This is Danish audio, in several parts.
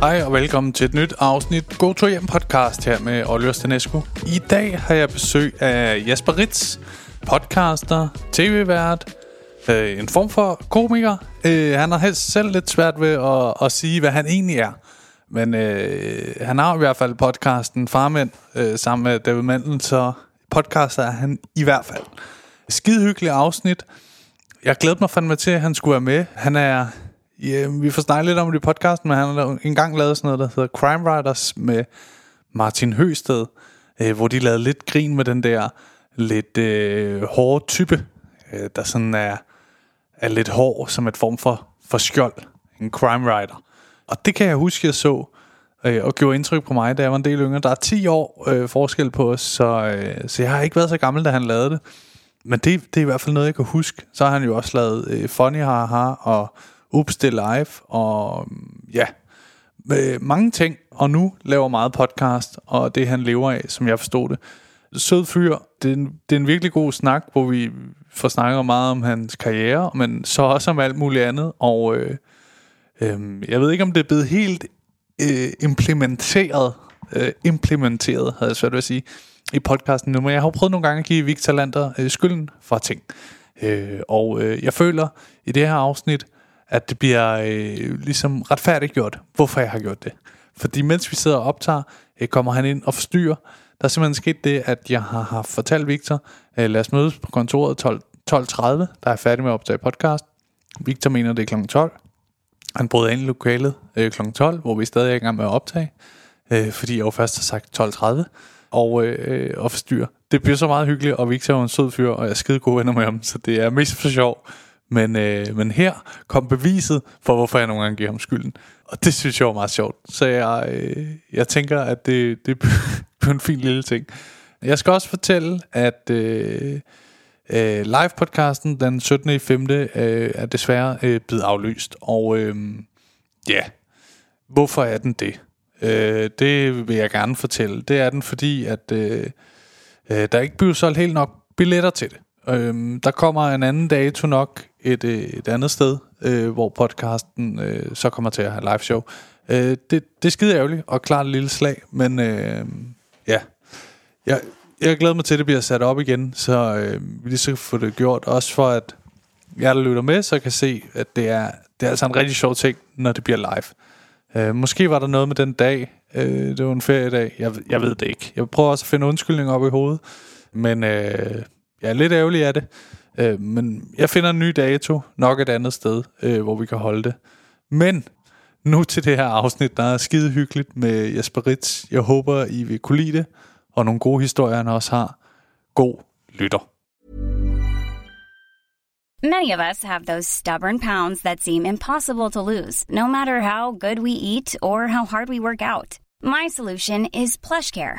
Hej og velkommen til et nyt afsnit Go To Hjem podcast her med Oliver Stanescu. I dag har jeg besøg af Jasper Ritz, podcaster, tv-vært, øh, en form for komiker. Øh, han har helst selv lidt svært ved at, at sige, hvad han egentlig er. Men øh, han har i hvert fald podcasten Farmænd øh, sammen med David Mandel, så podcaster er han i hvert fald. Skide hyggelig afsnit. Jeg glæder mig fandme til, at han skulle være med. Han er... Yeah, vi får snakket lidt om det i podcasten, men han har engang lavet sådan noget, der hedder Crime Writers med Martin Høsted, øh, hvor de lavede lidt grin med den der lidt øh, hårde type, øh, der sådan er, er lidt hård som et form for, for skjold. En crime writer. Og det kan jeg huske, jeg så, øh, og gjorde indtryk på mig, da jeg var en del yngre. Der er 10 år øh, forskel på os, så, øh, så jeg har ikke været så gammel, da han lavede det. Men det, det er i hvert fald noget, jeg kan huske. Så har han jo også lavet øh, Funny Haha og Oops det Live, og mm, ja, øh, mange ting. Og nu laver meget podcast, og det han lever af, som jeg forstod det. Sød fyr, det er, en, det er en virkelig god snak, hvor vi får snakket meget om hans karriere, men så også om alt muligt andet. Og øh, øh, jeg ved ikke, om det er blevet helt øh, implementeret, øh, implementeret, havde jeg svært ved at sige, i podcasten nu, men jeg har prøvet nogle gange at give Victor Lander øh, skylden for ting. Øh, og øh, jeg føler i det her afsnit, at det bliver øh, ligesom retfærdigt gjort, hvorfor jeg har gjort det. Fordi mens vi sidder og optager, øh, kommer han ind og forstyrrer. Der er simpelthen sket det, at jeg har, har fortalt Victor, øh, lad os mødes på kontoret 12, 12.30, der er færdig med at optage podcast. Victor mener, det er kl. 12. Han brød ind i lokalet øh, kl. 12, hvor vi stadig er i gang med at optage, øh, fordi jeg jo først har sagt 12.30 og, øh, og forstyrre. Det bliver så meget hyggeligt, og Victor er en sød fyr, og jeg er skide gode venner med ham, så det er mest for sjov. Men, øh, men her kom beviset for, hvorfor jeg nogle gange giver ham skylden. Og det synes jeg var meget sjovt. Så jeg, øh, jeg tænker, at det, det er en fin lille ting. Jeg skal også fortælle, at øh, øh, live-podcasten den 17. i 5. Øh, er desværre øh, blevet aflyst. Og øh, ja, hvorfor er den det? Øh, det vil jeg gerne fortælle. Det er den, fordi at øh, øh, der ikke bliver solgt helt nok billetter til det. Øhm, der kommer en anden dato nok et, øh, et andet sted, øh, hvor podcasten øh, så kommer til at have live show. Øh, det, det er skide ærgerligt og klart et lille slag, men øh, ja, jeg, jeg glæder mig til, at det bliver sat op igen, så øh, vi lige skal få det gjort. Også for, at jeg, der lytter med, så kan se, at det er, det er altså en rigtig sjov ting, når det bliver live. Øh, måske var der noget med den dag. Øh, det var en feriedag. Jeg, jeg ved det ikke. Jeg prøver også at finde undskyldninger op i hovedet. Men øh, jeg er lidt ærgerlig af det. Øh, men jeg finder en ny dato, nok et andet sted, øh, hvor vi kan holde det. Men nu til det her afsnit, der er skide hyggeligt med Jesper Ritz. Jeg håber, I vil kunne lide det, og nogle gode historier, han også har. God lytter. Many of us have those stubborn pounds that seem impossible to lose, no matter how good we eat or how hard we work out. My solution is plush care.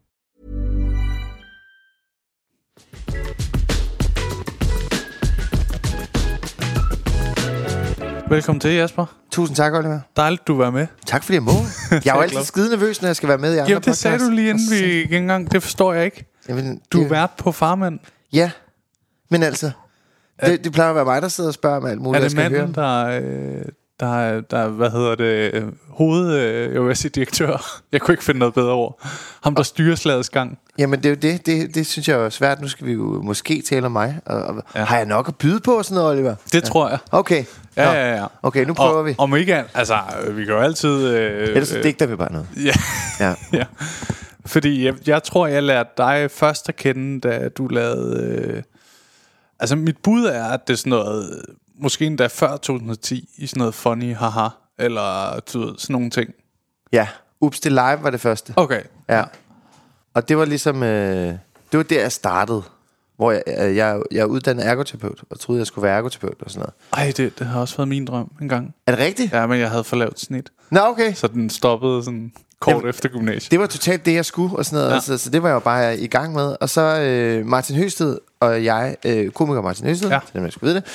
Velkommen til, Jasper. Tusind tak, Oliver. Dejligt, du var med. Tak fordi jeg må. Jeg er jo altid skide nervøs, når jeg skal være med i andre Jamen, det sagde podcasts. du lige inden vi gik i gang. Det forstår jeg ikke. Jamen, Du er det, vært på Farmand. Ja, men altså, det, det plejer at være mig, der sidder og spørger om alt muligt, Er det manden, der, øh, der, der, hvad hedder det, hoved, øh, jeg vil sige direktør. Jeg kunne ikke finde noget bedre ord. Ham, der styrer slagets gang. Jamen, det er jo det, det, det synes jeg er svært. Nu skal vi jo måske tale om mig. Og, og, Ja. ja. Har jeg nok at byde på sådan noget, Oliver? Det tror jeg. Okay. Ja, Nå. ja, ja. Okay, nu prøver og, vi. Om ikke altså, øh, vi kan jo altid... Øh, Ellers øh, digter vi bare noget. Ja, Ja. ja. Fordi jeg, jeg tror, jeg lærte dig først at kende, da du lavede... Øh, Altså, mit bud er, at det er sådan noget... Måske endda før 2010, i sådan noget funny haha, eller du ved, sådan nogle ting. Ja, Ups, det live var det første. Okay. Ja. Og det var ligesom... Øh, det var der, jeg startede. Hvor jeg, øh, jeg, jeg er uddannet ergoterapeut, og troede, jeg skulle være ergoterapeut og sådan noget. Ej, det, det har også været min drøm en gang. Er det rigtigt? Ja, men jeg havde for lavt snit, Nå, okay. så den stoppede sådan kort Jamen, efter gymnasiet. Det var totalt det, jeg skulle, og sådan noget. Ja. Ja. Så, det var jeg jo bare i gang med. Og så øh, Martin Høsted og jeg, øh, komiker Martin Høsted, ja. til dem, jeg skulle vide det,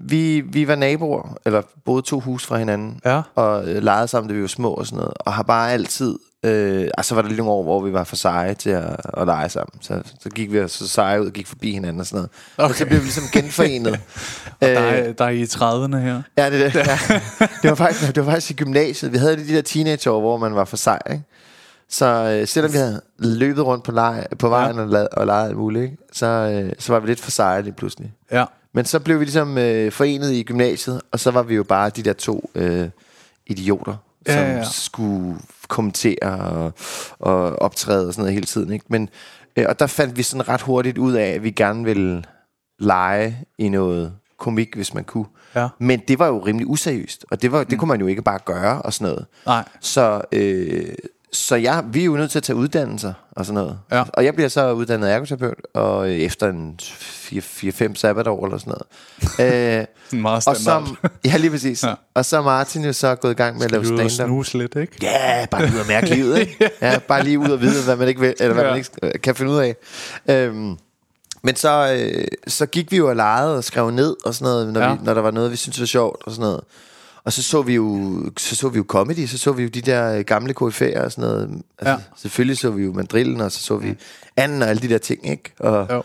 vi, vi var naboer, eller boede to hus fra hinanden, Ja. og øh, legede sammen, da vi var små og sådan noget, og har bare altid... Øh, altså var der lige nogle år, hvor vi var for seje til at, at lege sammen. Så, så gik vi så seje ud og gik forbi hinanden og sådan noget. Okay. Og så blev vi ligesom genforenet. Der er, der er I i 30'erne her. Ja, det er det. Ja. Det, var faktisk, det var faktisk i gymnasiet. Vi havde de der teenageår, hvor man var for sej, ikke? Så øh, selvom vi havde løbet rundt på, lege, på vejen ja. og, la- og leget alt muligt, ikke? Så, øh, så var vi lidt for seje lige pludselig. Ja. Men så blev vi ligesom øh, forenet i gymnasiet, og så var vi jo bare de der to øh, idioter, Ja, som ja, ja. skulle kommentere og, og optræde og sådan noget hele tiden. Ikke? Men, øh, og der fandt vi sådan ret hurtigt ud af, at vi gerne ville lege i noget komik, hvis man kunne. Ja. Men det var jo rimelig useriøst, og det, var, det kunne man jo ikke bare gøre og sådan noget. Nej. Så, øh, så jeg, vi er jo nødt til at tage uddannelser og sådan noget. Ja. Og jeg bliver så uddannet ergoterapeut, og øh, efter en 4-5 sabbatår eller sådan noget. øh, meget og så, ja, lige præcis. Ja. Og så er Martin jo så gået i gang med at lave stand-up. snuse lidt, ikke? Ja, bare lige ud og mærke livet, ikke? Ja, bare lige ud og vide, hvad man ikke vil, eller hvad Ja. man ikke øh, kan finde ud af. Øhm, men så, øh, så gik vi jo og legede og skrev ned og sådan noget, når, ja. vi, når der var noget, vi syntes var sjovt og sådan noget. Og så så vi jo, så så vi jo comedy, så så vi jo de der øh, gamle KF'er og sådan noget. Altså, Ja. Selvfølgelig så vi jo Mandrillen, og så så vi Anden og alle de der ting, ikke? Og Jo.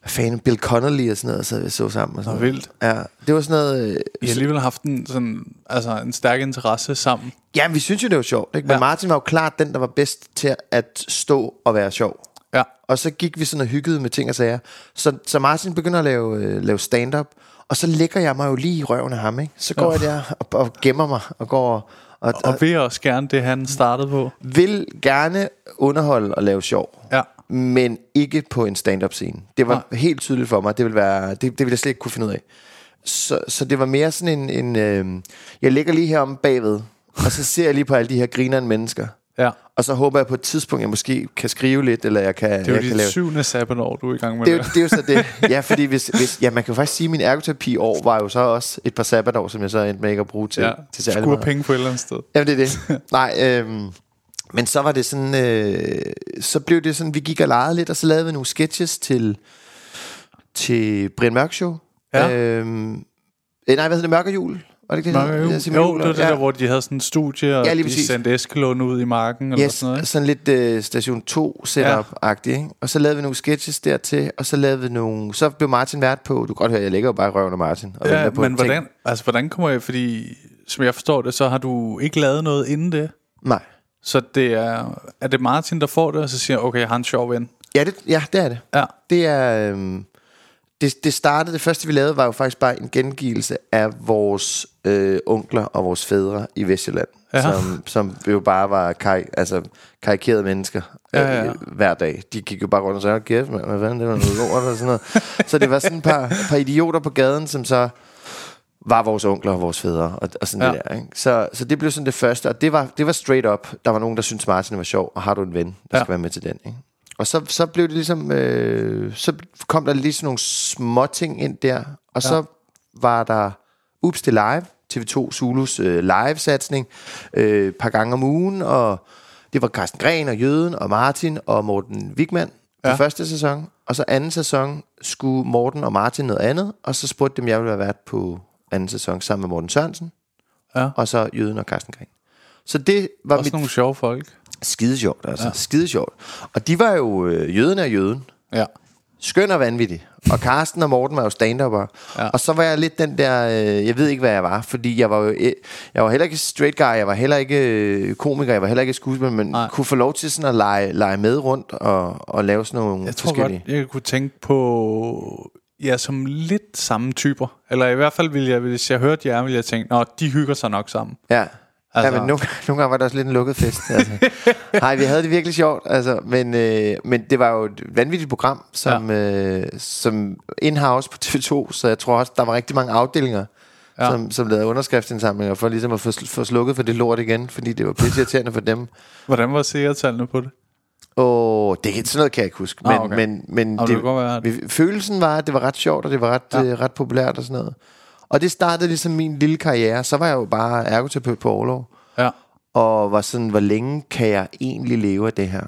hvad fanden, Bill Connolly og sådan noget, så vi så sammen. Og sådan Nå, noget. vildt. Ja, det var sådan noget... Øh, I har alligevel haft en, sådan, altså en stærk interesse sammen. Ja, vi synes jo, det var sjovt. Ikke? Men ja. Martin var jo klart den, der var bedst til at stå og være sjov. Ja. Og så gik vi sådan og hyggede med ting og sager. Så, så Martin begynder at lave, øh, lave stand-up, og så lægger jeg mig jo lige i røven af ham. Ikke? Så går Nå. jeg der og, og gemmer mig og går og, og, Og og vil også gerne det, han startede på. vil gerne underholde og lave sjov. Ja. Men ikke på en stand-up scene. Det var. Nej. helt tydeligt for mig. Det ville, være, det, det ville jeg slet ikke kunne finde ud af. Så, så det var mere sådan en... en øh, jeg ligger lige her om bagved, og så ser jeg lige på alle de her grinerende mennesker. Ja. Og så håber jeg på et tidspunkt, jeg måske kan skrive lidt, eller jeg kan, Det er jo dit lave... syvende sabbatår, du er i gang med Det er, det. jo, det er jo så det. Ja, fordi hvis, hvis, ja, man kan jo faktisk sige, at min ergoterapi år var jo så også et par sabbatår, som jeg så endte med ikke at bruge til, ja. til særlig skulle penge på et eller andet sted. Jamen, det er det. Nej, øhm, men så var det sådan, øh, så blev det sådan, vi gik og legede lidt, og så lavede vi nogle sketches til, til Brian Mørk Show. Ja. Øhm, øh, nej, hvad hedder det? Mørk og Jul? Var det ikke det? Det jo? Simon jo, det var det ja. der, hvor de havde sådan en studie, og Ja, de sendte Eskelund ud i marken, eller Yes, sådan noget, ikke? sådan lidt øh, station 2 setup-agtigt, ikke? Og så lavede vi nogle sketches dertil, og så lavede vi nogle... Så blev Martin vært på... Du kan godt høre, jeg ligger jo bare i røven af Martin. Og Ja, på men ting. hvordan, altså, hvordan kommer jeg, fordi som jeg forstår det, så har du ikke lavet noget inden det. Nej. Så det er, er det Martin, der får det, og så siger, okay, jeg har en sjov ven. Ja, det, ja, det er det. Ja, Det er... Øhm, det, det startede, det første vi lavede, var jo faktisk bare en gengivelse af vores øh, onkler og vores fædre i Vestjylland. Ja. Som, som jo bare var kar, altså, karikerede mennesker øh, Ja, ja, hver dag. De gik jo bare rundt og sagde, kæft, hvad fanden, det var noget lort og sådan noget. Så det var sådan et par, par idioter på gaden, som så var vores onkler og vores fædre og, og sådan Ja. det der. Ikke? Så, så det blev sådan det første, og det var, det var straight up. Der var nogen, der syntes Martin var sjov, og har du en ven, der ja. skal være med til den. Ikke? Og så, så blev det ligesom, øh, så kom der lige sådan nogle små ting ind der, og så var der Ups det Live, TV2 Zulus øh, live-satsning, øh, par gange om ugen, og det var Carsten Gren og Jøden og Martin og Morten Wigman Ja. ja. første sæson, og så anden sæson skulle Morten og Martin noget andet, og så spurgte dem, jeg ville være vært på anden sæson sammen med Morten Sørensen, ja. og så Jøden og Carsten Gren. Så det var Også mit nogle sjove folk. Skide sjovt, altså. Ja. Skide sjovt. Og de var jo, øh, jøden er jøden. Ja. Skøn og vanvittig. Og Karsten og Morten var jo stand Ja. Og så var jeg lidt den der, øh, jeg ved ikke, hvad jeg var, fordi jeg var jo, øh, jeg var heller ikke straight guy, jeg var heller ikke øh, komiker, jeg var heller ikke skuespiller, men Nej. Kunne få lov til sådan at lege, lege med rundt og, og lave sådan nogle Jeg tror godt, jeg kunne tænke på ja, som lidt samme typer. Eller i hvert fald ville jeg, hvis jeg hørte jer, ville jeg tænke, nå, de hygger sig nok sammen. Ja. Altså. Ja, men nogle, nogle gange var der også lidt en lukket fest. Altså. Nej, vi havde det virkelig sjovt. Altså, men, øh, men det var jo et vanvittigt program, som, ja. øh, som in-house på TV2, så jeg tror også, der var rigtig mange afdelinger, ja. som, som lavede underskriftsindsamlinger for ligesom at få, få slukket for det lort igen, fordi det var pisse for dem. Hvordan var seertallene på det? Åh, det, sådan noget kan jeg ikke huske. Men, Ah, okay. men, men Ah, det, det vi- følelsen var, at det var ret sjovt, og det var ret, ja. øh, ret populært og sådan noget. Og det startede ligesom min lille karriere. Så var jeg jo bare ergoterapeut på overlov. Ja. Og var sådan, hvor længe kan jeg egentlig leve af det her?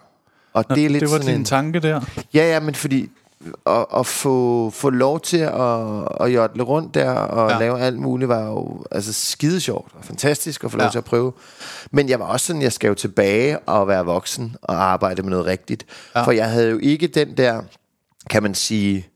Og Nå, det er lidt det var sådan din en, tanke der. Ja, ja, men fordi at, at få, få lov til at, at jodle rundt der og Ja. lave alt muligt var jo altså skide sjovt og fantastisk at få lov Ja. til at prøve. Men jeg var også sådan, jeg skal jo tilbage og være voksen og arbejde med noget rigtigt. Ja. For jeg havde jo ikke den der, kan man sige...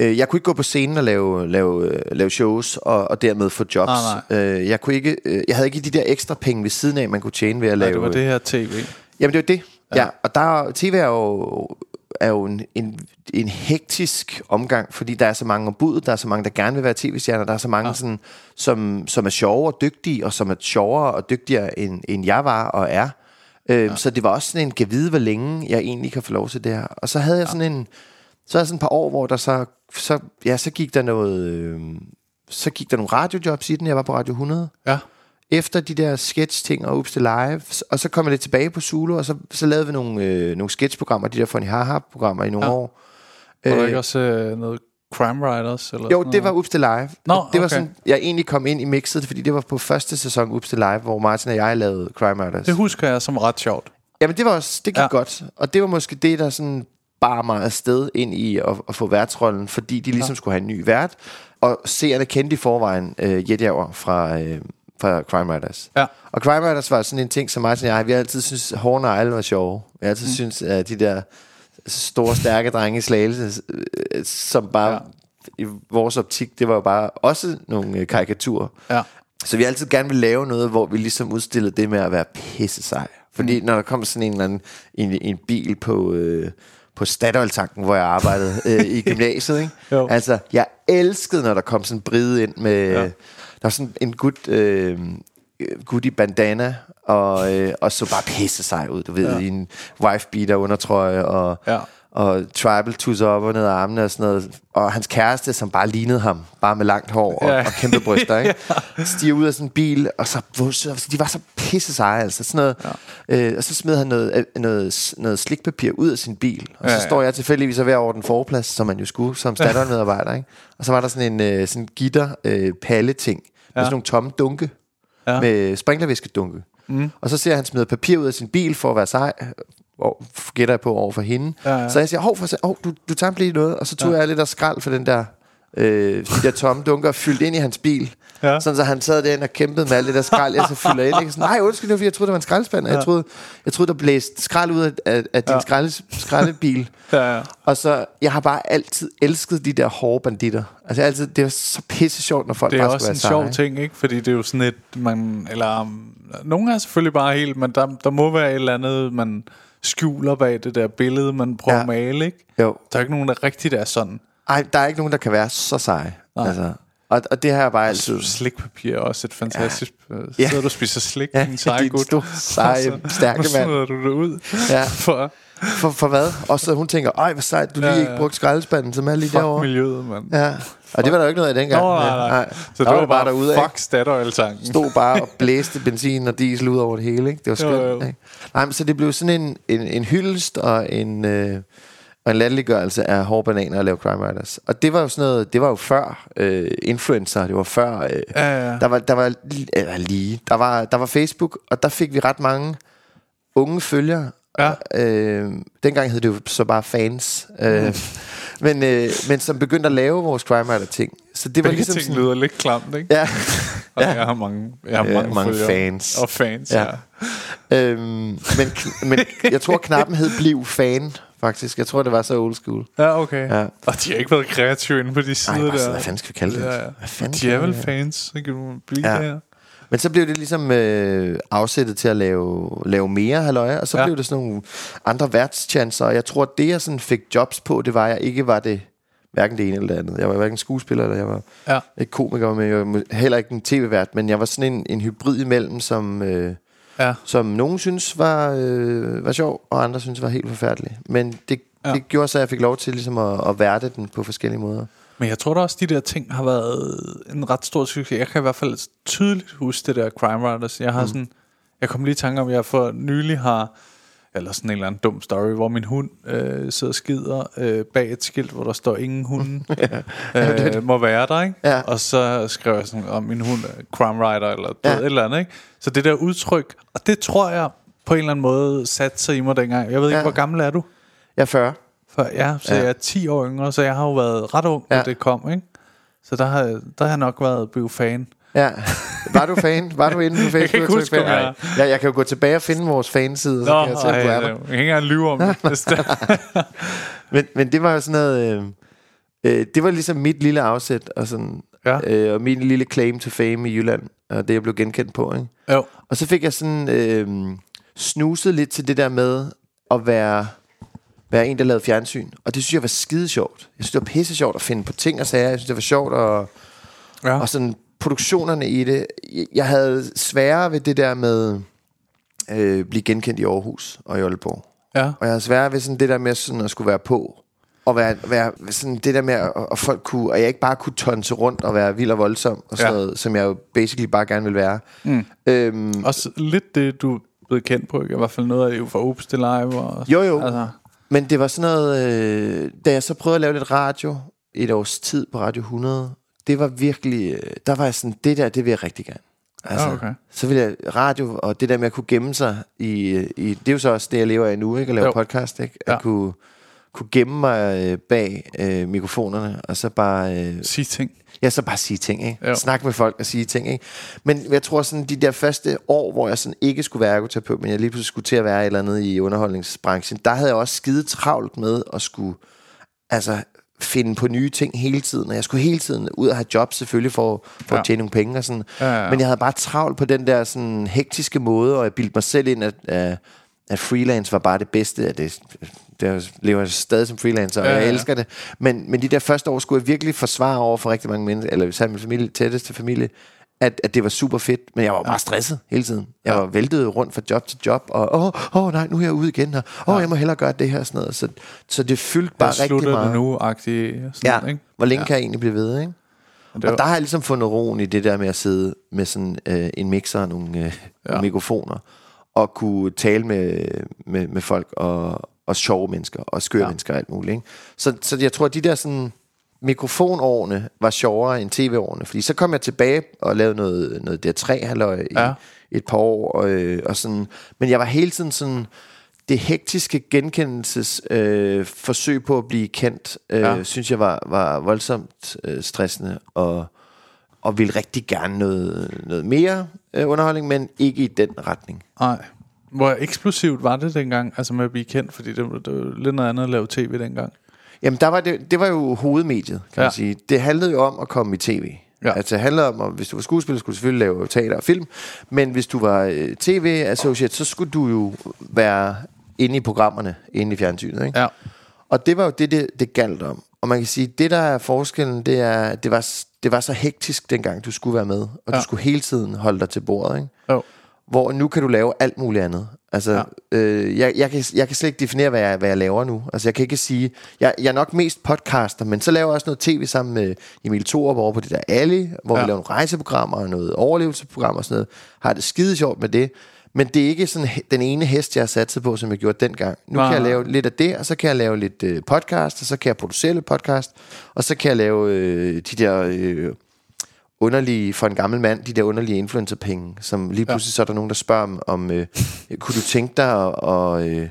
Øh, jeg kunne ikke gå på scenen og lave, lave, øh, lave shows og, og dermed få jobs. Nej, Øh, jeg, kunne ikke, øh, jeg havde ikke de der ekstra penge ved siden af, man kunne tjene ved at Nej, lave... det var det her tv. Jamen det jo det. Ja. Ja, ja og der, TV er jo, er jo en, en, en hektisk omgang, fordi der er så mange ombud, der er så mange, der gerne vil være tv-stjerner, der er så mange, Ja. ja. sådan, som, som er sjove og dygtige, og som er sjovere og dygtigere, end, end jeg var og er. Øhm, ja. Så det var også sådan en, kan vide, hvor længe jeg egentlig kan få lov til det her. Og så havde jeg sådan en, så havde jeg sådan et par år, hvor der så, så, ja, så gik der noget, øh, så gik der nogle radiojobs i den, jeg var på Radio 100 Ja. efter de der sketch-ting og Ups til Live, og så kom jeg lidt tilbage på Zulu, og så, så lavede vi nogle, øh, nogle sketch-programmer, de der Funny Haha-programmer i nogle Ja. år. Var der Øh, ikke også øh, noget Crime Writers? Eller jo, det var noget? Ups til Live. Nå, det var okay. sådan, jeg egentlig kom ind i mixet, fordi det var på første sæson Ups til Live, hvor Martin og jeg lavede Crime Writers. Det husker jeg som ret sjovt. Jamen det var også, det gik ja. godt. Og det var måske det, der sådan bar mig afsted ind i at, at få værtsrollen, fordi de ligesom ja. skulle have en ny vært. Og seerne kendte i forvejen øh, Jetjager fra, øh, fra Crime Writers. Ja. Og Crime Writers var sådan en ting, som Martin og jeg, vi har altid synes og alle var sjove. Vi har altid mm. synes, at de der store, stærke drenge i slagelse, øh, som bare Ja. i vores optik, det var jo bare også nogle øh, karikaturer. Ja. Så vi altid gerne vil lave noget, hvor vi ligesom udstillede det med at være pisse sej. Fordi mm. når der kom sådan en eller anden en, en bil på, øh, på Statoil-tanken, hvor jeg arbejdede øh, i gymnasiet, ikke? Jo. Altså, jeg elskede, når der kom sådan en bride ind med... Ja. Der var sådan en gut, øh, gut i bandana, og, øh, og så bare pisse sej ud, du ved, ja. i en wife-beater undertrøje, og, Ja. Og tribal tusser op og ned af armene og sådan noget. Og hans kæreste, som bare lignede ham, bare med langt hår og, Ja. ja. og kæmpe bryster, ikke? Stiger ud af sådan en bil, og så, de var så pisse seje, altså sådan noget. Ja. Øh, og så smed han noget, øh, noget, noget slikpapir ud af sin bil, og så Ja, ja. står jeg tilfældigvis og ved over den forplads, som man jo skulle som Statoil-medarbejder, ikke? Og så var der sådan en øh, sådan gitter øh, palle ting med Ja. sådan nogle tomme dunke Ja. ja. med sprinklervæskedunke. Mm. Og så ser han smider papir ud af sin bil for at være sej, og gætter jeg på over for hende. Ja, ja. Så jeg siger, hov, for, hov du, du tager lige noget, og så tog ja. jeg lidt af skrald for den der, øh, de der tomme dunker og fyldte ind i hans bil. Ja. Sådan så han sad derinde og kæmpede med alt det der skrald, jeg så fylder ind. Ikke? Sådan, Nej, undskyld, det var, fordi jeg troede, det var en skraldespand. Ja. Jeg, troede, jeg troede, der blæste skrald ud af, af, din Ja. skralde, skraldebil. Ja, ja. Og så, jeg har bare altid elsket de der hårde banditter. Altså altid, det var så pisse sjovt, når folk Det er bare også skulle en være sjov ting, ikke? Fordi det er jo sådan et, man, eller um, nogle er selvfølgelig bare helt, men der, der må være et eller andet, man skjuler bag det der billede, man prøver ja. at Ja. male, ikke? Jo. Der er ikke nogen, der rigtigt er sådan. Ej, der er ikke nogen, der kan være så seje. Nej. Altså, og, og det jeg bare altid... Slikpapir er også et fantastisk... Ja. Ja. Sidder du og spiser slik, Ja, ja, sej din gut. seje, Og så- stærke så mand. smider du det ud. Ja. For For, for hvad? Og så hun tænker, ej, hvor sejt, du lige Ja, ja, ikke brugt skraldespanden, som er lige fuck derovre. miljøet, mand. Ja, og det var der jo ikke noget af dengang. Nå, nej, nej. Så der det var bare, derude, fuck Statoil-tanken. Stod bare og blæste benzin og diesel ud over det hele, ikke? Det var skønt, Jo, jo. ikke? Nej, men så det blev sådan en, en, en hyldest og en, øh, og en latterliggørelse af hårde bananer at lave crime writers. Og det var jo sådan noget, det var jo før øh, influencer, det var før... Øh, Ja, ja. Der var, der var eller lige, der var, der var Facebook, og der fik vi ret mange unge følgere. Ja. Øh, dengang hed det jo så bare fans. Øh, men, øh, men som begyndte at lave vores crime writer ting. Så det var Begge ligesom ting sådan, lyder lidt klamt, ikke? Ja, Og Ja. jeg har mange, jeg har Ja, mange, fans. Og fans, ja. Ja. øhm, men, men jeg tror knappen hed bliv fan, faktisk. Jeg tror, det var så old school. Ja, okay. Ja. Og de har ikke været kreative inde på de sider Nej, bare der. sådan, hvad fanden skal vi kalde det? Ja, ja. Hvad fanden De er vel fans, så kan du blive ja. der. Men så blev det ligesom øh, afsættet til at lave, lave mere halløj, og så Ja. blev det sådan nogle andre værtschancer, og jeg tror, at det jeg sådan fik jobs på, det var, at jeg ikke var det hverken det ene eller det andet. Jeg var hverken skuespiller, eller jeg var Ja. ikke komiker, men jeg var heller ikke en tv-vært, men jeg var sådan en, en hybrid imellem, som, øh, Ja. som nogen synes var, øh, var sjov, og andre synes var helt forfærdelig. Men det, ja. det gjorde så, at jeg fik lov til ligesom at, at værte den på forskellige måder. Men jeg tror da også, de der ting har været en ret stor succes. Jeg kan i hvert fald tydeligt huske det der Crime Writers. Jeg har mm. sådan, jeg kom lige i tanke om, at jeg for nylig har, eller sådan en eller anden dum story, hvor min hund øh, sidder og skider øh, bag et skilt, hvor der står ingen hunden øh, må være der, ikke? Ja. Og så skrev jeg sådan om min hund er crime writer, eller Ja. et eller andet, ikke? Så det der udtryk, og det tror jeg på en eller anden måde satte sig i mig dengang. Jeg ved ikke, Ja. hvor gammel er du? Jeg er 40. For, ja, så Ja. jeg er 10 år yngre, så jeg har jo været ret ung, da Ja. det kom, ikke? Så der har, der har jeg nok været blevet fan. Ja. Var du fan? Var du inde på Facebook? Jeg kan ikke huske, fan? Nej. Ja, jeg kan jo gå tilbage og finde vores fanside, og så kan jeg se, ej, hvor er der. jeg kan ikke engang lyve om det. Men, men det var jo sådan noget... Øh, øh, det var ligesom mit lille afsæt, og, sådan, Ja. øh, og min lille claim to fame i Jylland, og det jeg blev genkendt på. Ikke? Jo, Og så fik jeg sådan øh, snuset lidt til det der med at være, være en, der lavede fjernsyn. Og det synes jeg var skide sjovt. Jeg synes, det var pisse sjovt at finde på ting og sager. Jeg synes, det var sjovt at... ja. Og sådan produktionerne i det. Jeg- havde sværere ved det der med øh, blive genkendt i Aarhus og i Aalborg. ja. Og jeg havde sværere ved sådan det der med sådan at skulle være på. Og være, være sådan det der med, at, at folk kunne, at jeg ikke bare kunne tonse rundt og være vild og voldsom, og sådan Ja. noget, som jeg jo basically bare gerne vil være. Mm. Øhm, Også lidt det, du blevet kendt på, ikke? I hvert fald noget af det jo fra Oops til Live. Og, Jo, jo. Altså, Men det var sådan noget, øh, da jeg så prøvede at lave lidt radio, et års tid på Radio 100, det var virkelig, øh, der var jeg sådan, det der, det vil jeg rigtig gerne. Altså, Ja, okay. Så vil jeg radio, og det der med at kunne gemme sig i, øh, i det er jo så også det, jeg lever af nu, ikke? At lave jo. podcast, ikke? At Ja. kunne, kunne gemme mig øh, bag øh, mikrofonerne, og så bare... Øh, sige ting. Ja, så bare sige ting, ikke? Jo. Snak med folk og sige ting, ikke? Men jeg tror sådan, de der første år, hvor jeg sådan ikke skulle være ergoterapeut, men jeg lige pludselig skulle til at være et eller andet i underholdningsbranchen, der havde jeg også skide travlt med at skulle, altså finde på nye ting hele tiden, og jeg skulle hele tiden ud og have job selvfølgelig for, for Ja. at tjene nogle penge og sådan. Ja, ja, ja. Men jeg havde bare travlt på den der sådan hektiske måde, og jeg bildte mig selv ind, at, at, freelance var bare det bedste. At det, det lever jeg stadig som freelancer, og Ja, jeg ja. elsker det. Men, men de der første år skulle jeg virkelig forsvare over for rigtig mange mennesker, eller især min familie, tætteste familie, at, at det var super fedt, men jeg var bare stresset hele tiden. Jeg var væltet rundt fra job til job, og åh, åh nej, nu er jeg ude igen, og åh, jeg må hellere gøre det her og sådan noget. Så, så det fyldte bare rigtig meget. det nu-agtigt. Sådan, Ja, ikke? hvor længe ja. kan jeg egentlig blive ved, ikke? Og det Og var- der har jeg ligesom fundet roen i det der med at sidde med sådan øh, en mixer og nogle, øh, ja. mikrofoner, og kunne tale med, med, med folk, og, og sjove mennesker, og skøre ja. Mennesker og alt muligt. Ikke? Så, så jeg tror, at de der sådan mikrofonårene var sjovere end tv-årene, fordi så kom jeg tilbage og lavede noget, noget DR3 halløj i Ja. et par år, og, øh, og sådan, men jeg var hele tiden sådan, det hektiske genkendelses øh, forsøg på at blive kendt, øh. Ja. synes jeg var, var voldsomt øh, stressende, og, og ville rigtig gerne noget, noget mere øh, underholdning, men ikke i den retning. Nej. Hvor eksplosivt var det dengang, altså med at blive kendt, fordi det, det var lidt noget andet at lave tv dengang. Jamen, der var det, det var jo hovedmediet, kan ja. Man sige. Det handlede jo om at komme i tv. Ja. Altså, det handlede om, at hvis du var skuespiller, skulle du selvfølgelig lave teater og film. Men hvis du var øh, tv-associate, så skulle du jo være inde i programmerne, inde i fjernsynet. Ikke? Ja. Og det var jo det, det, det galt om. Og man kan sige, det der er forskellen, det er, det var, det var så hektisk dengang, du skulle være med. Og. Ja. du skulle hele tiden holde dig til bordet. Ikke? Jo. Hvor nu kan du lave alt muligt andet. Altså, ja. Øh, jeg, jeg, kan, jeg kan slet ikke definere, hvad jeg, hvad jeg laver nu. Altså, jeg kan ikke sige... Jeg, jeg er nok mest podcaster, men så laver jeg også noget tv sammen med Emil Thorup over på det der Ali, hvor ja. Vi laver nogle rejseprogrammer og noget overlevelsesprogram og sådan noget. Har det skide sjovt med det. Men det er ikke sådan den ene hest, jeg har sat på, som jeg gjorde dengang. Nu Nej. kan jeg lave lidt af det, og så kan jeg lave lidt øh, podcast, og så kan jeg producere lidt podcast, og så kan jeg lave øh, de der... Øh, underlige, for en gammel mand, de der underlige influencerpenge, som lige pludselig ja. så er der nogen, der spørger om, om øh, kunne du tænke dig at, og, øh,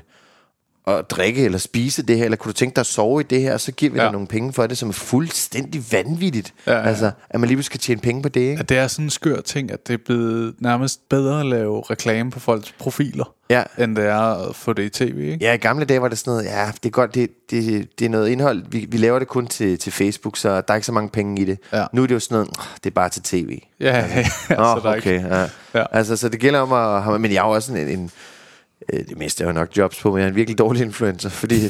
at drikke eller spise det her, eller kunne du tænke dig at sove i det her, og så giver vi ja. Ja. dig nogle penge for det, som er fuldstændig vanvittigt. Ja, ja, ja. Altså, at man lige skal tjene penge på det, ikke? At det er sådan en skør ting, at det er blevet nærmest bedre at lave reklame på folks profiler, Ja. end det er at få det i tv, ikke? Ja, i gamle dage var det sådan noget, ja, det er godt, det, det, det er noget indhold, vi, vi laver det kun til, til Facebook, så der er ikke så mange penge i det. Ja. Nu er det jo sådan noget, "Åh, det er bare til tv. Ja, ja, ja. Nå, så der er okay. ikke- Ja. Ja. Altså, så det gælder om at... have- Men jeg er jo også en, en, det meste er jo nok jobs på, men jeg er en virkelig dårlig influencer, fordi,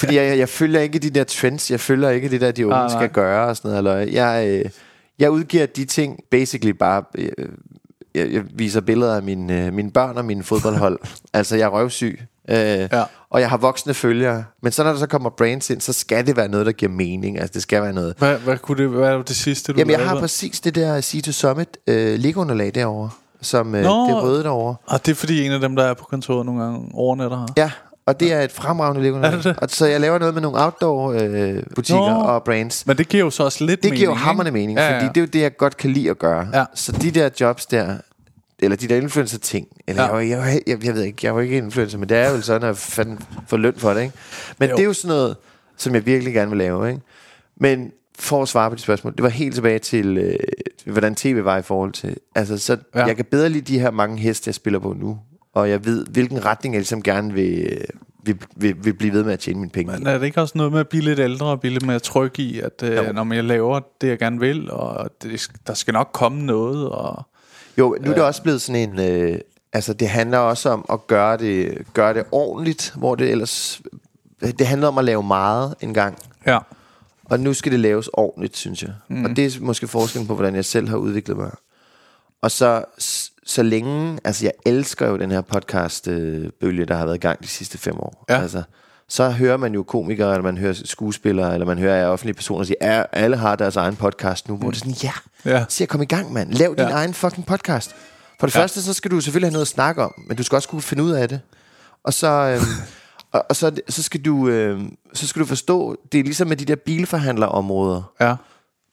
fordi jeg, jeg følger ikke de der trends, jeg følger ikke det der, de unge Ah, nej. skal gøre og sådan noget. Eller jeg, øh, jeg udgiver de ting basically bare... Øh, jeg, jeg viser billeder af mine, øh, mine børn og mine fodboldhold. altså, jeg er røvsyg. Øh, ja. Og jeg har voksne følgere. Men så når der så kommer brands ind, så skal det være noget, der giver mening. Altså, det skal være noget... Hvad, hvad kunne det være det sidste, du Jamen, jeg har præcis det der Sea to Summit øh, liggeunderlag derovre, som øh, Nå. det røde derovre. Og det er fordi en af dem, der er på kontoret nogle gange overnatter her. Ja, og det er et fremragende. Er det det? Og så jeg laver noget med nogle outdoor øh, butikker Nå. og brands. Men det giver jo så også lidt Det mening, giver jo hammerne mening, Ja, ja. fordi det er jo det, jeg godt kan lide at gøre. Ja. Så de der jobs der, eller de der influencer-ting, eller Ja. jeg, jeg, jeg, jeg, jeg ved ikke, jeg er jo ikke influencer, men det er jo sådan, at fanden får løn for det, ikke? Men jo. det er jo sådan noget, som jeg virkelig gerne vil lave, ikke? Men for at svare på de spørgsmål, det var helt tilbage til, øh, hvordan tv var i forhold til... Altså, så Ja. jeg kan bedre lide de her mange heste, jeg spiller på nu, og jeg ved, hvilken retning jeg ligesom gerne vil, vil, vil, vil blive ved med at tjene mine penge. Men er det ikke også noget med at blive lidt ældre og blive lidt mere tryg i, at øh, Jo. når jeg laver det, jeg gerne vil, og det, der skal nok komme noget, og Jo, nu er det også blevet sådan en... Øh, altså, det handler også om at gøre det, gøre det ordentligt, hvor det ellers... Det handler om at lave meget en gang, ja, og nu skal det laves ordentligt, synes jeg. Mm. Og det er måske forskellen på, hvordan jeg selv har udviklet mig. Og så, så længe... Altså, jeg elsker jo den her podcast-bølge, der har været i gang de sidste fem år. Ja. Altså, så hører man jo komikere, eller man hører skuespillere, eller man hører offentlige personer sige, at alle har deres egen podcast nu, hvor det er sådan, ja, Ja. så jeg kom i gang, mand. Lav din Ja. egen fucking podcast. For det ja. første, så skal du selvfølgelig have noget at snakke om, men du skal også kunne finde ud af det. Og så, øhm, og, og så, så, skal du, øhm, så skal du forstå, det er ligesom med de der bilforhandlerområder. ja,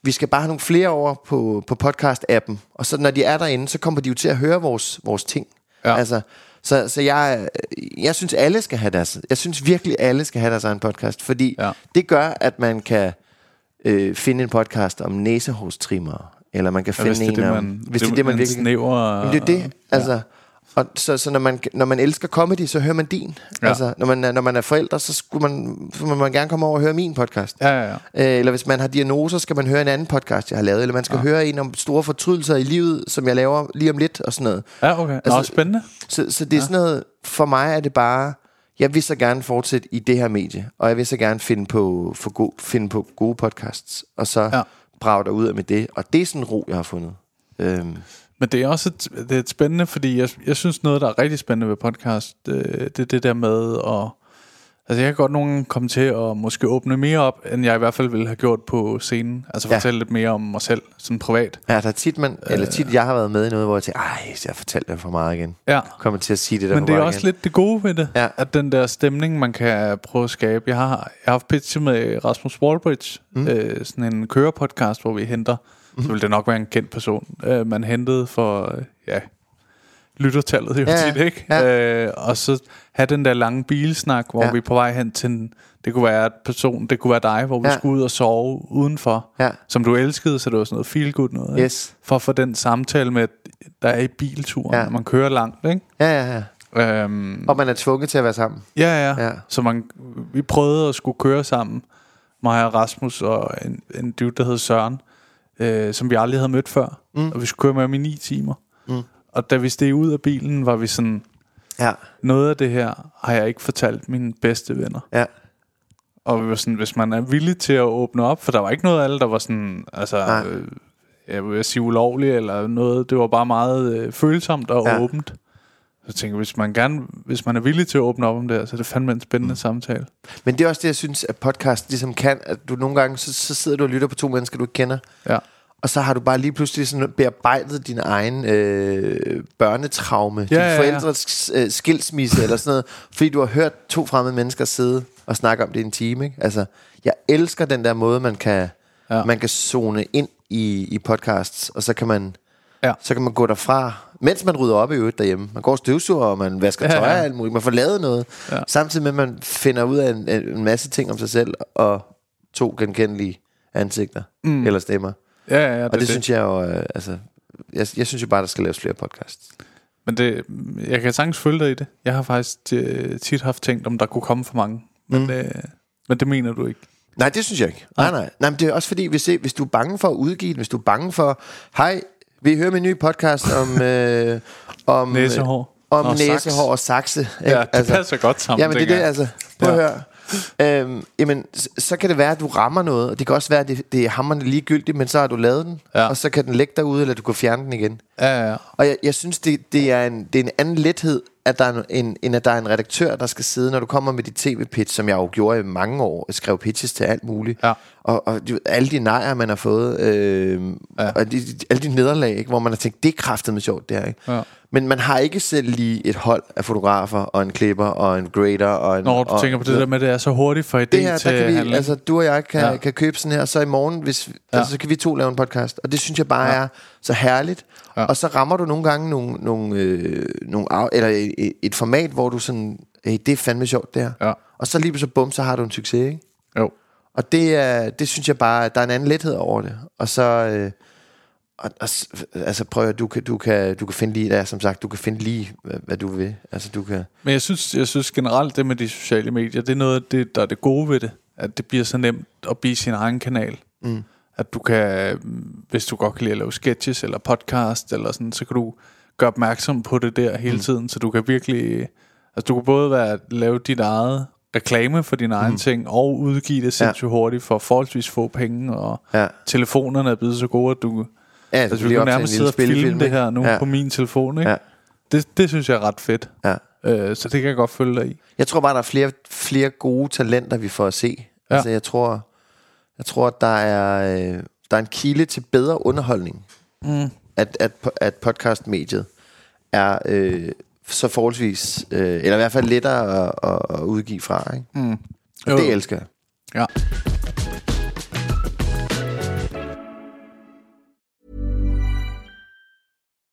Vi skal bare have nogle flere over på, på podcast-appen. Og så når de er derinde, så kommer de jo til at høre vores, vores ting. Ja. Altså, så, så jeg, jeg synes, alle skal have deres... Jeg synes virkelig, alle skal have deres egen podcast. Fordi Ja. ja. det gør, at man kan øh, finde en podcast om næsehårstrimmer. Eller man kan ja finde det en det, om... man, hvis det er det, man virkelig... snæver, Jamen, det er det, altså... Og så, så når, man, når man elsker comedy, så hører man din. Ja. Altså, når man, er- når man er forældre, så, skulle man, så må man gerne komme over og høre min podcast. Ja, ja, ja. Øh, eller hvis man har diagnoser, skal man høre en anden podcast, jeg har lavet. Eller man skal ja. høre en om store fortrydelser i livet, som jeg laver lige om lidt og sådan noget. Ja, okay. Nå, Altså, spændende. Så, så det er ja. sådan noget, for mig er det bare, jeg vil så gerne fortsætte i det her medie, og jeg vil så gerne finde på, for go, finde på gode podcasts, og så ja. brage dig ud af med det. Og det er sådan en ro, jeg har fundet. Øhm, Men det er også et, det er et spændende, fordi jeg, jeg synes noget, der er rigtig spændende ved podcast, øh, det er det der med at... Altså jeg kan godt nogen komme til at måske åbne mere op, end jeg i hvert fald ville have gjort på scenen. Altså Ja. fortælle lidt mere om mig selv, sådan privat. ja, der er tit, man, eller tit, jeg har været med i noget, hvor jeg tænker, ej, jeg har fortalt det for meget igen. Ja. Kommer til at sige det der Men det er også igen. lidt det gode ved det, Ja. at den der stemning, man kan prøve at skabe. Jeg har, jeg har haft pitchet med Rasmus Wallbridge, mm. øh, sådan en kørepodcast, hvor vi henter. så vil det nok være en kendt person, øh, man hentede for, øh, ja, lyttertallet jo Ja, tit, ikke? ja. Øh, og så have den der lange bilsnak, hvor Ja. vi er på vej hen til en, det kunne være et person, det kunne være dig, hvor vi Ja. skulle ud og sove udenfor, Ja. som du elskede, så det var sådan noget feel good noget, ikke? Yes. For at få den samtale med, der er i bilturen, Ja. når man kører langt, ikke? Ja, ja, ja. Øhm, Og man er tvunget til at være sammen. Ja, ja. Ja. Så man, vi prøvede at skulle køre sammen, mig og Rasmus og en, en dude, der hed Søren, øh, som vi aldrig havde mødt før. Mm. Og vi skulle køre med ham i ni timer. Mm. Og da vi steg ud af bilen, var vi sådan, Ja, noget af det her har jeg ikke fortalt mine bedste venner. ja. Og vi var sådan, hvis man er villig til at åbne op, for der var ikke noget af alle, der var sådan, altså, Nej. øh, jeg vil sige ulovligt eller noget. Det var bare meget øh, følsomt og Ja. åbent. Så tænker jeg, hvis man, gerne, hvis man er villig til at åbne op om det her, så er det fandme en spændende mm. samtale. Men det er også det, jeg synes, at podcast ligesom kan, at du nogle gange, så, så sidder du og lytter på to mennesker, du ikke kender, Ja. og så har du bare lige pludselig sådan bearbejdet din egen øh, børnetraume, ja, din ja, ja. forældres øh, skilsmisse eller sådan noget, fordi du har hørt to fremmede mennesker sidde og snakke om det i en time. Ikke? Altså, jeg elsker den der måde, man kan. Ja. man kan zone ind i, i podcasts, og så kan man Ja. så kan man gå derfra, mens man rydder op i øvrigt derhjemme. Man går og støvsuger, og man vasker tøj ja. og alt muligt. Man får lavet noget. Ja. Samtidig med, at man finder ud af en, en masse ting om sig selv, og to genkendelige ansigter mm. eller stemmer. Ja, ja, ja, Og det, det synes jeg jo, øh, altså, jeg, jeg synes jo bare, der skal laves flere podcasts. Men det, jeg kan sagtens følge dig i det. Jeg har faktisk øh, tit haft tænkt, om der kunne komme for mange. Men, mm. øh, men det mener du ikke. Nej, det synes jeg ikke. Nej, nej. nej men det er også fordi, hvis, hvis du er bange for at udgive den, hvis du er bange for, hej, vi hører min nye podcast om... Øh, om Næsehår. om Nå, saks. næsehår og sakse. ikke? Ja, det passer godt sammen, Jamen, det er det, altså. Prøv Ja. at høre. Øhm, jamen, så, så kan det være, at du rammer noget, og det kan også være, at det, det er hammerne ligegyldigt, men så har du lavet den, Ja. og så kan den ligge derude, eller du kan fjerne den igen. Ja, ja. Og jeg, jeg synes, det, det, er en, det er en anden lethed, at der er en, end at der er en redaktør, der skal sidde, når du kommer med dit tv-pitch, som jeg jo gjorde i mange år. Jeg skrev pitches til alt muligt. Ja. Og, og du- alle de nejer, man har fået, øh, Ja. og de, de, alle de nederlag, ikke, hvor man har tænkt, det er kraftet med sjovt, det her. Ikke? Ja. Men man har ikke selv lige et hold af fotografer, og en klipper, og en grader, og en... Når du og, tænker på det der med, at det er så hurtigt fra idé det her, til der kan vi, handling. altså du og jeg kan, Ja. kan købe sådan her, så i morgen, hvis, ja. altså, så kan vi to lave en podcast. Og det synes jeg bare ja. er så herligt. Ja. Og så rammer du nogle gange nogle, nogle, øh, nogle eller et, et format, hvor du sådan, hey, det er fandme sjovt det her. Ja. Og så lige så bum, så har du en succes, ikke? Jo. Og det, er, det synes jeg bare, der er en anden lethed over det. Og så... Øh, og, altså prøv at du kan, du kan, du kan finde lige, ja, som sagt, du kan finde lige, hvad, hvad du vil. Altså du kan, Men jeg synes, jeg synes generelt, det med de sociale medier, det er noget af det, der er det gode ved det. At det bliver så nemt at blive sin egen kanal. Mm. At du kan, hvis du godt kan lide at lave sketches eller podcast, eller sådan, så kan du gøre opmærksom på det der hele Mm. tiden. Så du kan virkelig... Altså du kan både være, lave dit eget reklame for dine egne ting, og udgive det sindssygt hurtigt for forholdsvis få penge, og ja. telefonerne er blevet så gode, at du, Ja, altså, du kan nærmest sidde og filme det her nu ja. på min telefon. Ikke? Ja. Det, det synes jeg er ret fedt. Ja. Øh, så det kan jeg godt følge dig i. Jeg tror bare, der er flere, flere gode talenter, vi får at se. Ja. Ja. Altså, jeg tror, jeg tror, at der er, øh, der er en kilde til bedre underholdning. Mm. At, at, at podcastmediet er øh, så forholdsvis, øh, eller i hvert fald lettere at, at, at udgive fra. Ikke? Mm. Og det elsker jeg. Ja.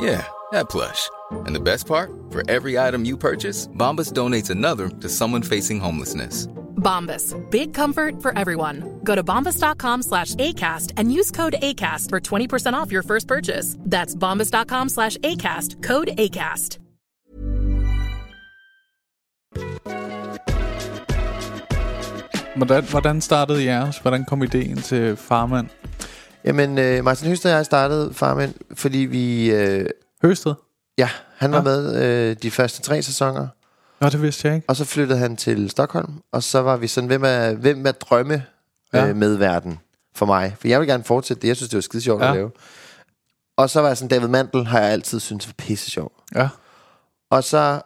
Yeah, that plush. And the best part? For every item you purchase, Bombas donates another to someone facing homelessness. Bombas. Big comfort for everyone. Go to bombas.com slash ACAST and use code ACAST for 20% off your first purchase. That's bombas.com slash ACAST. Code ACAST. Hvordan, hvordan startede jeres? Hvordan kom ideen til Farmand? Jamen, øh, Martin Høster og jeg startede Farmand, fordi vi... Øh, Høsted? ja, han var Ja. med øh, de første tre sæsoner. Nå, det vidste jeg ikke. Og så flyttede han til Stockholm, og så var vi sådan, hvem er, hvem er drømme Ja. ja. øh, med verden for mig? For jeg vil gerne fortsætte det, jeg synes, det var skide sjovt ja. Ja. at lave. Og så var jeg sådan, David Mandel har jeg altid syntes var pisse sjov. Ja. Og så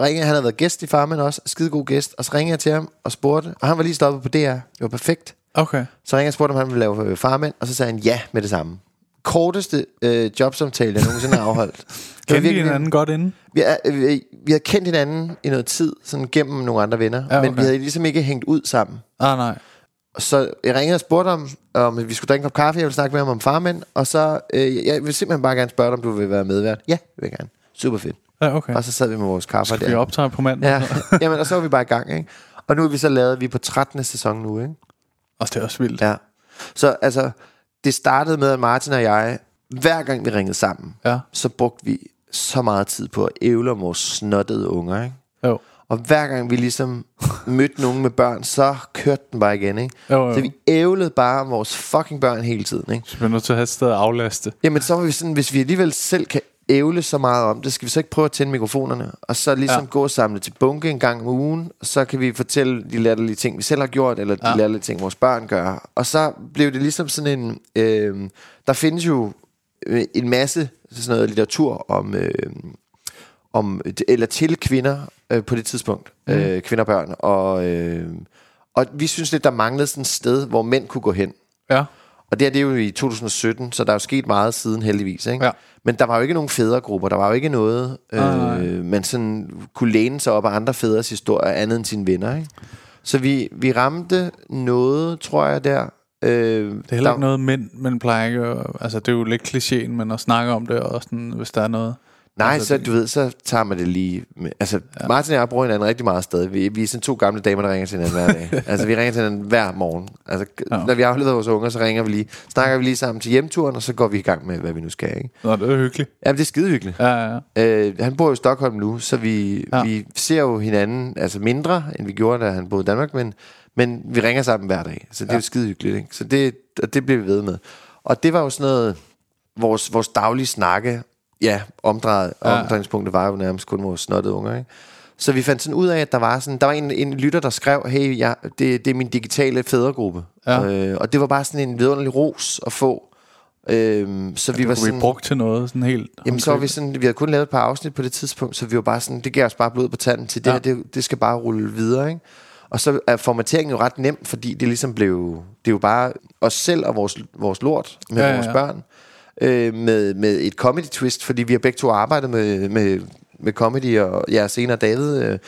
ringede han, havde været gæst i Farmen også, skide god gæst, og så ringede jeg til ham og spurgte, og han var lige stoppet på DR, det var perfekt. Okay. Så ringede jeg og spurgte, om han ville lave øh, Farmen, og så sagde han ja med det samme. Korteste øh, jobsamtale, jeg nogensinde har afholdt. Kendte I virkelig- hinanden godt inden? vi, er, øh, vi, vi havde kendt hinanden i noget tid, sådan gennem nogle andre venner, Ja, okay. men vi havde ligesom ikke hængt ud sammen. Ah, nej. Så jeg ringede og spurgte om, om vi skulle drikke en kop kaffe, jeg ville snakke med ham om farmænd, og så, øh, jeg vil simpelthen bare gerne spørge dig, om du vil være medvært. Ja, det vil jeg gerne. Super fedt. Ja, okay. Og så sad vi med vores kaffe Skal vi der. optage på mandag? Ja, jamen, og så var vi bare i gang, ikke? Og nu er vi så lavet, vi er på 13. sæson nu, ikke? Og det er også vildt. Ja. Så altså, det startede med, at Martin og jeg, hver gang vi ringede sammen, Ja. så brugte vi så meget tid på at ævle om vores snottede unger, ikke? Jo. Og hver gang vi ligesom mødte nogen med børn, så kørte den bare igen, ikke? Jo, jo. Så vi ævlede bare om vores fucking børn hele tiden, ikke? Så vi er nødt til at have et sted at aflaste. Jamen så var vi sådan, hvis vi alligevel selv kan ævle så meget om det, skal vi så ikke prøve at tænde mikrofonerne, og så ligesom Ja. gå og samle til bunke en gang om ugen, og så kan vi fortælle de latterlige ting, vi selv har gjort, eller de Ja. ja. latterlige ting, vores børn gør. Og så blev det ligesom sådan en... Øh, der findes jo øh, en masse sådan noget litteratur om... Øh, om eller til kvinder øh, på det tidspunkt, mm. øh, kvinder og børn, og, øh, og vi synes lidt, der manglede sådan et sted, hvor mænd kunne gå hen. Ja. Og det her, det er jo i 2017, så der er jo sket meget siden heldigvis. Ikke? Ja. Men der var jo ikke nogen fædregrupper, der var jo ikke noget, øh, man sådan kunne læne sig op af andre fædres historier, andet end sine venner. Ikke? Så vi, vi ramte noget, tror jeg, der. Øh, Det er heller ikke noget mænd, men plejer ikke Altså, det er jo lidt klichéen, men at snakke om det, og sådan, hvis der er noget. Nej, Altså, så du ved, så tager man det lige... Med, altså, ja. Martin og jeg bruger hinanden rigtig meget stadig. Vi, vi er sådan to gamle damer, der ringer til hinanden hver dag. altså, vi ringer til hinanden hver morgen. Altså, ja. Når vi afleverer vores unger, så ringer vi lige. Snakker vi lige sammen til hjemturen, og så går vi i gang med, hvad vi nu skal, ikke? Nå, det er hyggeligt. Jamen, det er skide hyggeligt. Ja, ja, ja. Øh, han bor jo i Stockholm nu, så vi. Ja. vi ser jo hinanden altså mindre, end vi gjorde, da han boede i Danmark, men, men vi ringer sammen hver dag, så det ja. er jo skide hyggeligt. Ikke? Så det, og det bliver vi ved med. Og det var jo sådan noget, vores, vores daglige snakke, ja, omdrejet, ja. Ja. omdrejningspunktet var jo nærmest kun vores snottede unger, ikke? Så vi fandt sådan ud af, at der var sådan, der var en, en lytter, der skrev, hey, jeg, det, det er min digitale fædregruppe. Ja. Øh, og det var bare sådan en vidunderlig ros at få. Øhm, så vi var sådan, vi brugt til noget sådan helt... Jamen så var vi sådan, vi havde kun lavet et par afsnit på det tidspunkt, så vi var bare sådan, det gav os bare blod på tanden til det Ja. her, det, det skal bare rulle videre, ikke? Og så er formateringen jo ret nem, fordi det ligesom blev, det er jo bare os selv og vores, vores lort med Ja, ja, ja, vores ja. børn, øh, med, med et comedy twist, fordi vi har begge to arbejdet med, med, med comedy, og ja, senere David, øh,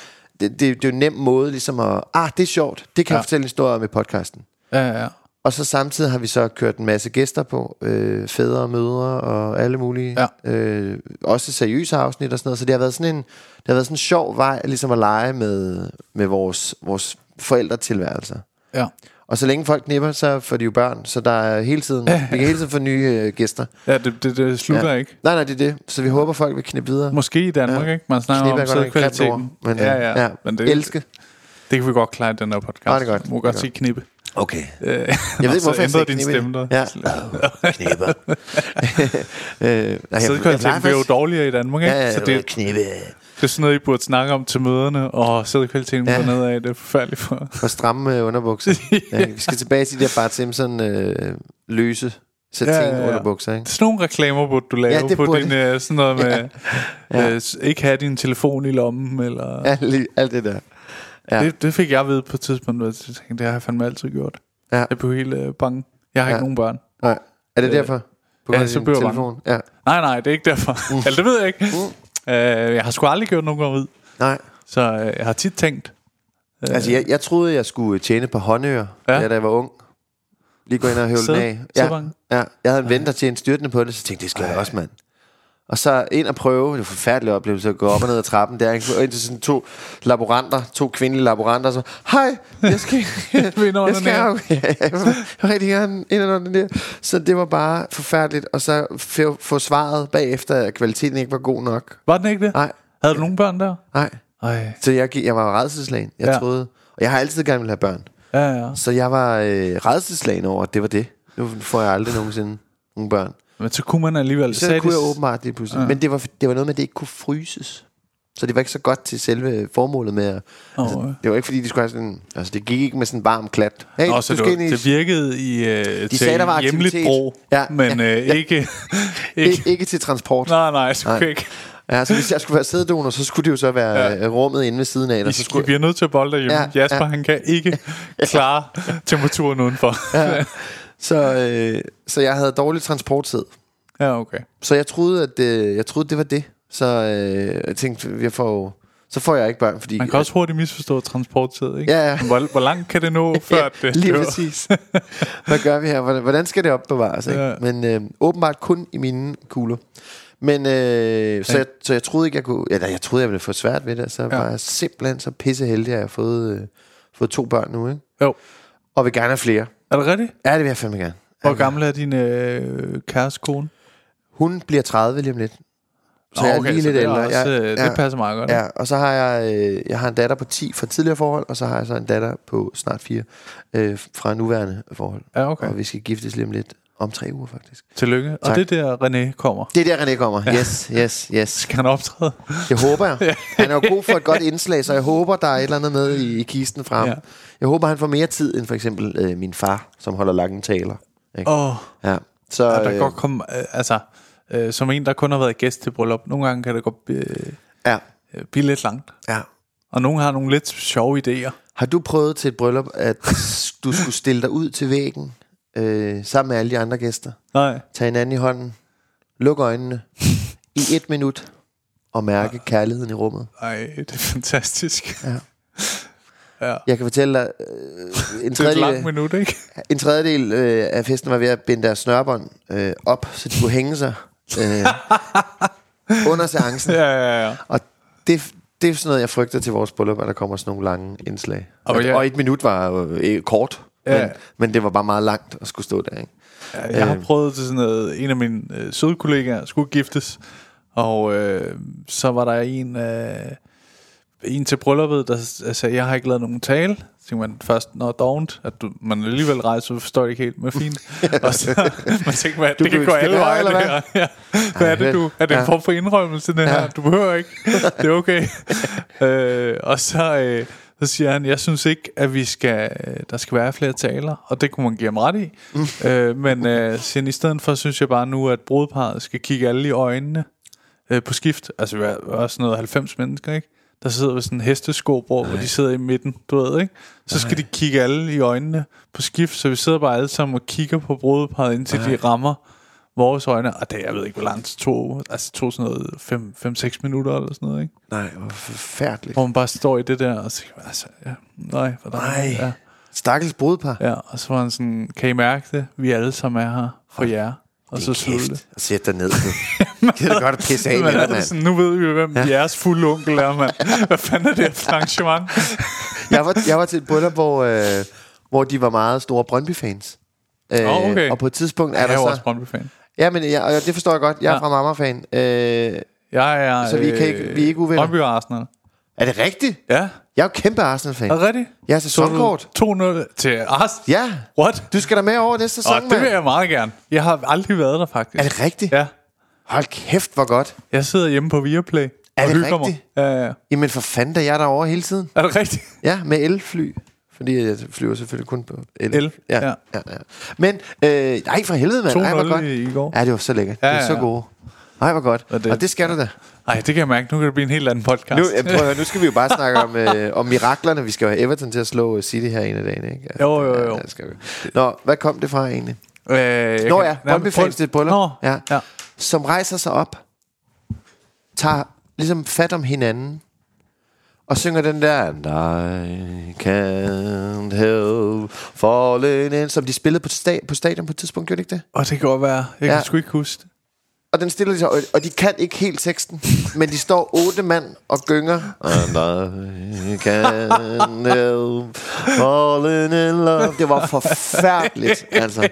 det, det, det er jo en nem måde ligesom at, ah, det er sjovt, det kan ja. Ja. jeg fortælle en historie om i podcasten. Ja, ja, ja. Og så samtidig har vi så kørt en masse gæster på, øh, fædre og mødre og alle mulige, Ja. øh, også seriøse afsnit og sådan noget. Så det har været sådan en, det har været sådan en sjov vej ligesom at lege med, med vores, vores forældretilværelser. Ja. Og så længe folk knipper, så får de jo børn, så der er hele tiden, vi kan hele tiden få nye øh, gæster. Ja, det, det, det slutter Ja. ikke. Nej, nej, det er det. Så vi håber, folk vil knippe videre. Måske i Danmark, Ja. ikke? Man snakker Knip om sædkvaliteten. men, ja, øh, ja. ja. Men det, Elske. det kan vi godt klare i den her podcast. Ja, det er godt. Må godt sige knippe. Okay. Øh, Jeg ved ikke, hvorfor jeg sagde din knippe. stemme der. Ja. Knipper. øh, nej, Sædkvaliteten bliver jo dårligere i Danmark, ikke? Ja, ja, så det, knippe. Det er sådan noget, I burde snakke om til møderne, og sædkvaliteten Ja. går nedad. Det er forfærdeligt for... For stramme øh, underbukser. ja, vi skal tilbage til de der Bart Simpson øh, løse satin Ja, ja, ja, underbukser, ikke? Sådan nogle reklamer burde du lave Ja, på burde din, øh, sådan noget med, Ja. ja. øh, ikke have din telefon i lommen, eller... Ja, lige, alt det der. Ja. Det, det fik jeg ved på et tidspunkt, hvor jeg tænkte, det har jeg fandme altid gjort. Ja. Jeg blev helt øh, bange. Jeg har Ja. ikke nogen børn. Nej. Er det Øh, derfor? På ja, af så jeg telefon? Ja. Nej, nej, det er ikke derfor. Mm. Eller det ved jeg ikke. Mm. Øh, jeg har sgu aldrig gjort nogen gravid, Nej. så øh, jeg har tit tænkt... Øh, Altså, jeg, jeg troede, jeg skulle tjene på håndører, Ja. da jeg var ung. Lige gå ind og høvle den af. Ja, ja. Jeg havde en ven, der tjente styrtende på det, så tænkte jeg, det skal jeg også, mand. Og så ind og prøve, det var en forfærdelig oplevelse at gå op og ned ad trappen der, ikke? Og ind til sådan to laboranter, to kvindelige laboranter, så, hej, jeg skal, Vil jeg skal, jeg vil rigtig gerne ind og der. Så det var bare forfærdeligt, og så få, få svaret bagefter, at kvaliteten ikke var god nok. Var den ikke det? Nej, Havde du nogen børn der? nej. Ej. Så jeg, gik- jeg var redselslagen. Jeg Ja. ja. troede, og jeg har altid gerne vil have børn. Ja, ja. Så jeg var øh, redselslagen over, at det var det. Nu får jeg aldrig nogensinde nogle børn. Men så kunne man alligevel... Så kunne de- jeg åbenbart lige pludselig. Ja. Men det var, det var noget med, at det ikke kunne fryses. Så det var ikke så godt til selve formålet med at... Åh, altså, det var ikke fordi, de skulle have sådan... Altså, det gik ikke med sådan en varm klat. Hey, Nå, du så skal det, var, det virkede i øh, til sagde, der var hjemligt brug, Ja, men ja, øh, ja. ikke... ikke, ikke til transport. nej, nej, så Nej. ikke. Ja, så hvis jeg skulle være sæddonor, så skulle det jo så være Ja. ja. rummet inde ved siden af. I, så skulle... Vi bliver nødt til at bolde derhjemme. Ja, Jasper, ja. han kan ikke klare temperaturen udenfor. ja. så, øh, så jeg havde dårlig transporttid. ja, okay. Så jeg troede, at det, jeg troede, det var det. Så øh, jeg tænkte, jeg får, så får jeg ikke børn, fordi... Man kan også hurtigt misforstå transporttid, ikke? Ja, ja. Hvor, hvor langt kan det nå, før det lige dør? præcis. Hvad gør vi her? Hvordan, skal det opbevares? Ikke? Ja. Men øh, åbenbart kun i mine kugler. Men øh, så, Ja. jeg, så jeg troede ikke, jeg kunne... Eller jeg troede, jeg ville få svært ved det. Så Ja. ja. var jeg simpelthen så pisse heldig, at jeg har fået, øh, fået to børn nu. Ikke? Jo. Og vil gerne have flere. Er det rigtigt? Ja, det vil jeg fandme gerne. Hvor Ja, gammel er din øh, kæreste kone? Hun bliver 30 lige om lidt. Så Nå, jeg er okay, lige lidt ældre. Også, jeg, øh, det passer meget godt. Ja, og så har jeg, øh, jeg har en datter på 10 fra tidligere forhold, og så har jeg så en datter på snart 4 øh, fra nuværende forhold. ja okay. Og vi skal giftes lige om lidt. Om tre uger, faktisk. Tillykke. Og Tak. det er der, René kommer. Det er der, René kommer. Yes, yes, yes. Skal han optræde? Det håber jeg. Han er jo god for et godt indslag, så jeg håber, der er et eller andet med i, i kisten frem. Ja. Ja. Jeg håber, han får mere tid end for eksempel øh, min far, som holder lange taler. Ikke? Åh, oh, Ja. Så, ja, der øh, godt komme... Øh, altså, øh, som en, der kun har været gæst til bryllup. Nogle gange kan det godt øh, ja, øh, blive lidt langt. ja. Og nogle har nogle lidt sjove idéer. Har du prøvet til et bryllup, at du skulle stille dig ud til væggen, øh, sammen med alle de andre gæster? Nej. Tag hinanden i hånden, luk øjnene i et minut, og mærke kærligheden i rummet. Ej, det er fantastisk. Ja. Ja. Jeg kan fortælle dig, øh, en Det er et tredjedel, minut, ikke? en tredjedel øh, af festen var ved at binde deres snørbånd øh, op, så de kunne hænge sig. Øh, under seancen. Ja, ja, ja. Og det, det er sådan noget, jeg frygter til vores bryllup, at der kommer sådan nogle lange indslag. Og Og, jeg- og et minut var øh, kort, Ja. men, men det var bare meget langt at skulle stå der. Ikke? Jeg har Øh. prøvet til sådan noget, en af mine øh, søde kollegaer skulle giftes, og øh, så var der en, øh, en til brylluppet, der sagde, jeg har ikke lavet nogen tale. Så tænkte man først, når dovent, at du, man alligevel rejser, så forstår det ikke helt, men fint. og så man tænkte, man, det kan gå alle veje, det hvad? her. Ja. Hvad er det, du? Er det en form for indrømmelse, det her? Du behøver ikke. Det er okay. øh, og så, øh, så siger han, jeg synes ikke, at vi skal, der skal være flere taler, og det kunne man give ham ret i. Øh, men øh, siger han, i stedet for, synes jeg bare nu, at brudparret skal kigge alle i øjnene øh, på skift. Altså, vi er også noget 90 mennesker, ikke? Der sidder ved sådan en hesteskobord, hvor de sidder i midten, du ved, ikke? Så skal de kigge alle i øjnene på skift, så vi sidder bare alle sammen og kigger på brudeparret, indtil de rammer vores øjne. Og det, jeg ved ikke, hvor langt tog. Altså, tog sådan noget 5-6 minutter eller sådan noget, ikke? Nej, hvor forfærdeligt. Hvor man bare står i det der, og så altså, ja, nej, for Nej. Ja, Stakkels brudepar. ja, og så var han sådan, kan I mærke det? Vi alle sammen er her for jer. Og så slutter det. Og sæt dig ned. Kan du godt pisse af med dig, er det mand. sådan, nu ved vi hvem ja. jeres fulde onkel er, mand. Hvad fanden er det for arrangement? Jeg var, jeg var til et bryllup, hvor, øh, hvor de var meget store Brøndby-fans. Øh, Åh, okay. Og på et tidspunkt er Jeg er der så... også Brøndby-fan. Ja, men jeg, og det forstår jeg godt. Jeg er Ja. fra Marmar-fan. Øh, Jeg er... Så vi kan ikke- vi er ikke uvenner? Brøndby og Arsenal. Er det rigtigt? Ja. Jeg er jo kæmpe Arsenal-fan. Er det rigtigt? Jeg er sæsonkort. 2-0 til Arsenal? Ja, What? du skal da med over næste sæson, Og det vil jeg meget gerne. Jeg har aldrig været der, faktisk. Er det rigtigt? Ja. Hold kæft, hvor godt. Jeg sidder hjemme på Viaplay. Er det rigtigt? Mig. Ja, ja. Jamen for fanden, da jeg er derovre hele tiden. Er det rigtigt? Ja, med elfly. Fordi jeg flyver selvfølgelig kun på el. El, Ja, ja. ja. ja. Men, øh, nej, for helvede, mand. Ej, hvor 2-0 godt. i, går. Ja, det var så lækkert. Ja, det var ja, så gode. Nej, hvor godt. Og det- Og det skal du da. Ej, det kan jeg mærke. Nu kan det blive en helt anden podcast. Nu, prøv at høre, nu skal vi jo bare snakke om, øh, om miraklerne. Vi skal jo have Everton til at slå øh, City her en af dagene, ikke? Ja, Jo, jo, jo. Ja, skal vi. Nå, hvad kom det fra egentlig? øh, Nå ja, Nej, Brøndby-fans til et bryllup. Nå, Ja. ja. Som rejser sig op, tager ligesom fat om hinanden, og synger den der And I can't help falling in, som de spillede på, sta- på stadion på et tidspunkt, gjorde de ikke det? Og det kan godt være. Jeg Ja. kan sgu ikke huske det. Og den stiller de sig, og, og de kan ikke helt teksten, men de står otte mand og gynger. And I can't help falling in love. Det var forfærdeligt, altså.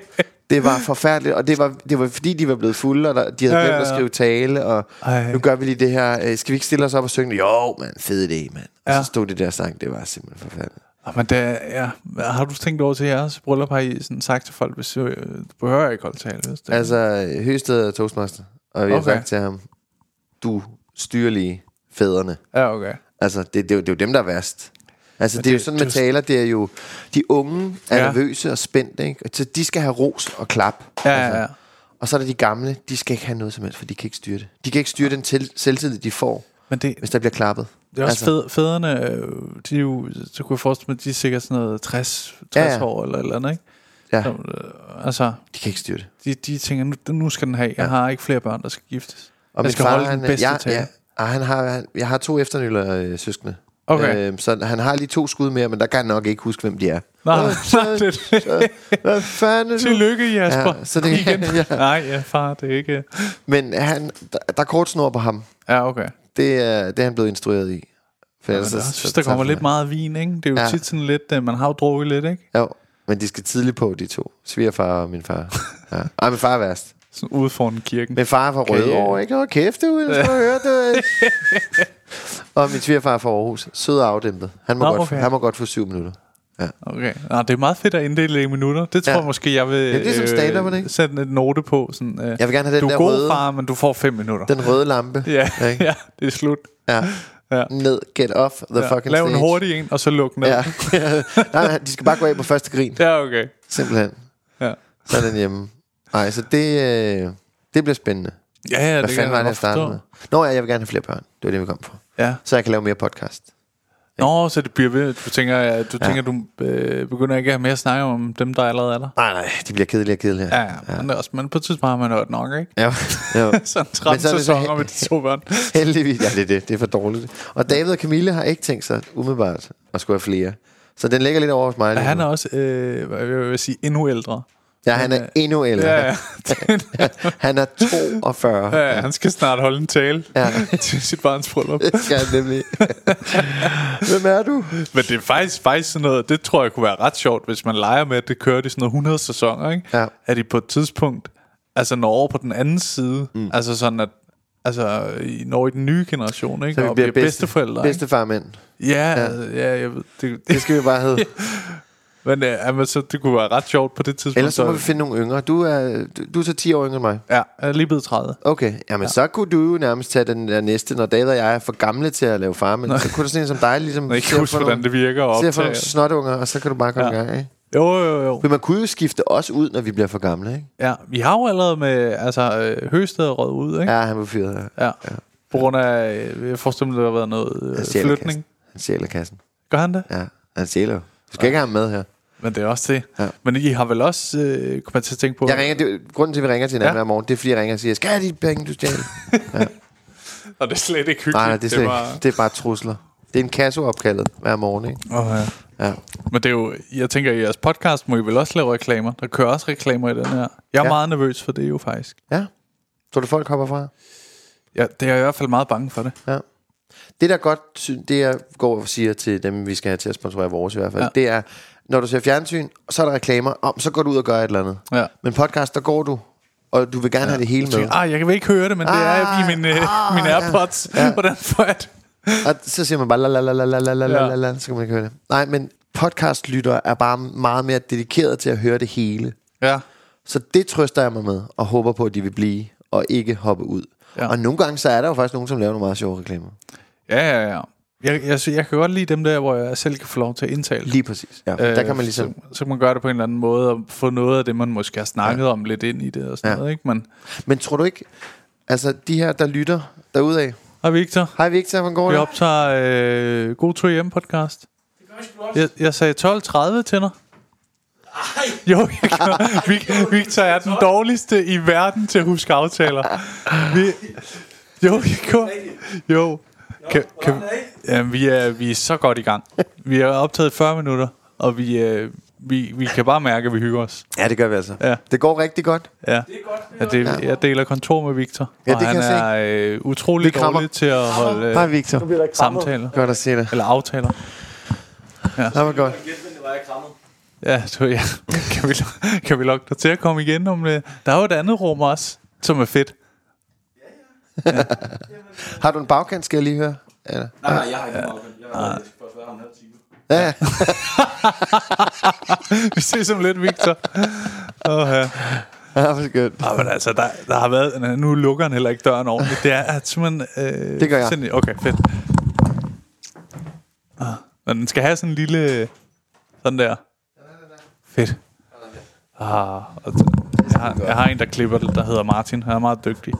Det var forfærdeligt, og det var, det var fordi, de var blevet fulde, og der, de havde Ja, glemt ja, at ja. skrive tale, og Ej. nu gør vi lige det her. Øh, Skal vi ikke stille os op og synge? Jo, mand, fed idé, mand. Og Ja. så stod det der sang, det var simpelthen forfærdeligt. Men det, ja. Har du tænkt over til jeres bryllup? Har I sådan sagt til folk, hvis øh, du behøver ikke holde tale? Hvis det, Altså, Høsted er toastmaster, og vi har Okay. sagt til ham, du styrer lige fædrene. Ja, okay. Altså, det, det, er jo, det er jo dem, der er værst. Altså, det, det er jo sådan det med er taler, det er jo... De unge er ja. nervøse og spændte, ikke? Så de skal have ros og klap. Ja, altså. ja, ja. Og så er der de gamle, de skal ikke have noget som helst, for de kan ikke styre det. De kan ikke styre den til, selvtillid, de får, Men det, hvis der bliver klappet. Det er også altså. fed, fædrene, øh, de er jo, så kunne jeg forestille mig, de er sikkert sådan noget 60, 60 Ja, ja. år eller eller andet, ikke? Ja, Så, øh, altså, de kan ikke styre det. de, de tænker, nu, nu skal den have. Jeg Ja. har ikke flere børn, der skal giftes. Og Jeg skal far, holde den han, bedste ja, tale. ja, og han har, han, jeg har to efternøller øh, søskende. Okay. Øhm, så han har lige to skud mere, men der kan han nok ikke huske, hvem de er. Nej, Øh, nej, det, Hvad fanden? er? Tillykke, Jasper. Ja, så det- Igen. ja. Nej, ja, far, det er ikke... Men han, der, der er kort snor på ham. Ja, okay. Det er, det er han blevet instrueret i. For Ja, så- jeg så synes, der tager kommer lidt det. meget vin, ikke? Det er jo Ja. tit sådan lidt, øh, man har jo drukket lidt, ikke? Jo, men de skal tidligt på, de to. Svigerfar og min far. Ja. Ej, min far er værst. Sådan ude foran kirken. Min far er fra ja. Rødovre, ikke? Åh, kæft, du. Jeg skal høre det. og min svigerfar er fra Aarhus. Sød og afdæmpet. Han må, Nå, godt, okay. han må godt få syv minutter. Okay. Nå, det er meget fedt at inddele i minutter. Det tror Ja. jeg måske, jeg vil Ja, det er som er det ikke? sætte en note på. Sådan, øh, Jeg vil gerne have den du er god, røde, far, men du får fem minutter. den røde lampe. Ja, Ikke? ja, det er slut. Ja. Ja. Ned, get off the Ja. fucking Lav stage. en hurtig en, og så luk ned. Ja. Nej, nej, de skal bare gå af på første grin. ja okay. Simpelthen. Ja. Så er den hjemme. Nej, så det, øh, det bliver spændende. Ja, ja, Hvad det fanden var det, jeg startede med? Nå ja, jeg vil gerne have flere børn. Det var det, vi kom fra. Ja. Så jeg kan lave mere podcast. Nå, så det bliver ved. Du tænker, ja, du, Ja. tænker, du øh, begynder ikke at have mere at snakke om dem, der allerede er der? Nej, nej, de bliver kedelige og kedelige. Ja, ja. Men, det er også, men på et tidspunkt har man hørt nok, ikke? Ja, jo. Sådan 13 så er så sæsoner he- med de to børn. Heldigvis. Ja, det er det. Det er for dårligt. Og David og Camille har ikke tænkt sig umiddelbart at skulle have flere. Så den ligger lidt over hos mig. Ja, han er også, øh, hvad vil jeg sige, endnu ældre. Ja, han er endnu ældre. Ja, ja. Han er 42. ja, han skal snart holde en tale Ja. til sit barns bryllup. Det skal han nemlig. Hvem er du? Men det er faktisk, faktisk sådan noget, det tror jeg kunne være ret sjovt, hvis man leger med, at det kører i sådan noget 100 sæsoner, ikke? Ja. At de på et tidspunkt, altså når over på den anden side, mm. altså sådan at, altså i- når i den nye generation, ikke? Så vi og bliver bliver bedste, bedsteforældre, ikke? bedstefar mænd. Ja, ja, ja, jeg ved, det, Det skal vi bare hedde. Men øh, jamen, så det kunne være ret sjovt på det tidspunkt. Ellers så må vi finde nogle yngre. Du er, du, du er så 10 år yngre end mig. Ja, jeg er lige blevet 30. Okay, jamen ja. så kunne du jo nærmest tage den der næste, når David og jeg er for gamle til at lave far, men så kunne der sådan en som dig ligesom Jeg kan huske, for hvordan det virker at Se for nogle optage. snotunger, og så kan du bare komme Ja. ja. i gang, ikke? Jo, jo, jo. Men man kunne jo skifte os ud, når vi bliver for gamle, ikke? Ja, vi har jo allerede med, altså, øh, Høsted rød ud, ikke? Ja, han var fyret. Ja. Ja. På grund af, øh, jeg forestiller mig, der har været noget Han øh, flytning. kassen. Han stjæler kassen. Gør han det? Ja, han stjæler jo. Du skal ikke have ham med her. Men det er også det. Ja. Men I har vel også, øh, kunne man til at tænke på... Jeg ringer, det, grunden til, at vi ringer til hinanden Ja. ja. hver morgen, det er, fordi jeg ringer og siger, skal jeg have de penge, du stjæler? Og det er slet ikke hyggeligt. Nej, nej, det er, slet, var, ikke. det er bare trusler. Det er en kasseopkaldet hver morgen, ikke? oh, ja. Ja. Men det er jo, jeg tænker, i jeres podcast må I vel også lave reklamer. Der kører også reklamer i den her. Jeg er ja. Ja. meget nervøs for det jo faktisk. ja. Tror du, folk hopper fra? Ja, det er jeg i hvert fald meget bange for det. Ja. Det der godt, det jeg går og siger til dem, vi skal have til at sponsorere vores i hvert fald, Ja. ja. det er, når du ser fjernsyn, så er der reklamer, om, så går du ud og gør et eller andet. Ja. Men podcast, der går du, og du vil gerne ja. have det hele med. Ah, jeg kan vel ikke høre det, men det er Ah, i min, øh, ah, min ja. AirPods. Ja. Hvordan får jeg det? Og så siger man bare la la la la la la la la Ja. la så kan man ikke høre det. Nej, men podcastlyttere er bare meget mere dedikeret til at høre det hele. Ja. Så det trøster jeg mig med, og håber på, at de vil blive, og ikke hoppe ud. Ja. Ja. Og nogle gange, så er der jo faktisk nogen, som laver nogle meget sjove reklamer. Ja, ja, ja. Jeg, jeg, jeg kan godt lide dem der, hvor jeg selv kan få lov til at indtale. Lige præcis. Ja. Øh, der kan man ligesom... Så, så kan man gøre det på en eller anden måde, og få noget af det, man måske har snakket ja. om lidt ind i det og sådan ja. Noget, ikke? Men, Men tror du ikke, altså de her, der lytter derudaf. hej Victor, Hej Victor, hvordan går vi det? optager øh, God Tur Hjem podcast. Jeg, jeg sagde 12.30 til dig. Ej. Jo, jeg gør. Vic- Victor er den dårligste i verden til at huske aftaler. Vi, jo, jeg gør. Jo. Kan, kan, ja, vi, er, vi er så godt i gang. Vi har optaget i 40 minutter, og vi, øh, vi, vi kan bare mærke, at vi hygger os. Ja, det gør vi altså. Ja. Det går rigtig godt. Ja. Det er godt. Jeg, del, jeg deler kontor med Victor, Ja, og det han kan jeg er øh, utrolig dårlig til at holde øh, Hej Victor. samtaler. Godt at se dig. Eller aftaler. Det var godt. Ja, så ja. kan, vi, kan vi lokke dig til at komme igen om det? Der er jo et andet rum også, som er fedt. Har du en bagkant, skal jeg lige høre? Eller? Nej, nej, jeg har ikke ja. Jeg har skal først være her om en halv time. Ja. Vi ses om lidt, Victor. Oh, ja. ja, hvor skønt. Ah, men altså, der, der har været... Nu lukker han heller ikke døren ordentligt. Det er at simpelthen... Øh, Det gør jeg. fuldstændig- Okay, fedt. Ah, men den skal have sådan en lille... Sådan der. Fedt. Ah, og jeg, har, jeg har en, der klipper det, der hedder Martin. Han er meget dygtig.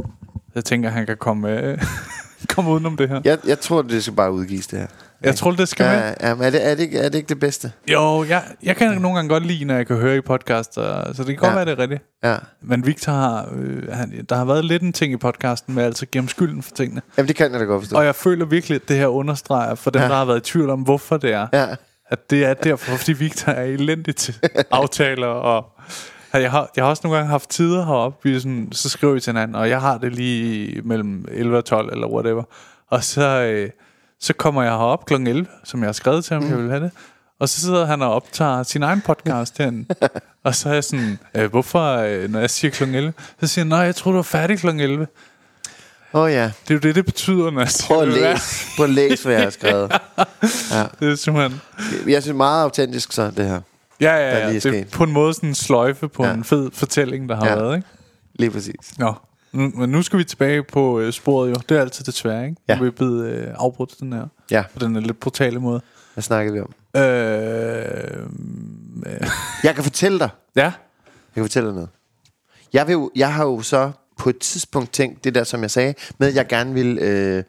Jeg tænker, han kan komme, øh, komme udenom det her. Jeg, jeg tror, det skal bare udgives, det her. Jeg tror, det skal med. Ja, ja, men er det, er, det ikke, er det ikke det bedste? Jo, jeg, jeg kan nogle gange godt lide, når jeg kan høre i podcaster, så det kan godt Ja. være, det er rigtigt. Ja. Men Victor har, øh, han, der har været lidt en ting i podcasten med altså give skylden for tingene. Jamen, det kan jeg da godt forstå. Og jeg føler virkelig, at det her understreger for dem, ja. Ja. der har været i tvivl om, hvorfor det er. Ja. At det er derfor, fordi Victor er elendig til aftaler. Og jeg har, jeg har også nogle gange haft tider heroppe, vi sådan, så skriver vi til hinanden, og jeg har det lige mellem 11 og 12, eller whatever. Og så, øh, så kommer jeg herop kl. 11, som jeg har skrevet til ham, mm. jeg vil have det. Og så sidder han og optager sin egen podcast herinde. og så er jeg sådan, øh, hvorfor, øh, når jeg siger kl. 11, så siger han, nej, jeg tror du var færdig kl. 11. Åh oh, ja. Det er jo det, det betyder, når jeg Prøv at det læse, prøv at læse hvad jeg har skrevet. Det er simpelthen... Jeg synes meget autentisk så, det her. Ja, ja, Der ja. lige Det er på en måde sådan en sløjfe på Ja. en fed fortælling, der har Ja. været, ikke? Lige præcis. Nå. Nu, men nu skal vi tilbage på øh, sporet jo. Det er altid det svære, ikke? Ja. Nu er vi blevet øh, afbrudt den her. Ja, På den lidt brutale måde. hvad snakkede vi om? Øh, øh, Jeg kan fortælle dig. ja. Jeg kan fortælle dig noget. Jeg, vil jo, jeg har jo så på et tidspunkt tænkt det der, som jeg sagde, med at jeg gerne vil øh,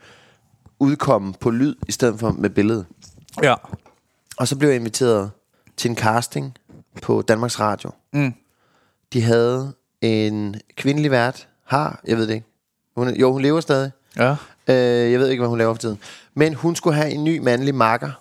udkomme på lyd, i stedet for med billede. Ja. Og så blev jeg inviteret til en casting på Danmarks Radio. Mm. De havde en kvindelig vært. Har, jeg ved det ikke. Hun, jo, hun lever stadig. Ja. Øh, jeg ved ikke, hvad hun laver for tiden. Men hun skulle have en ny mandlig makker.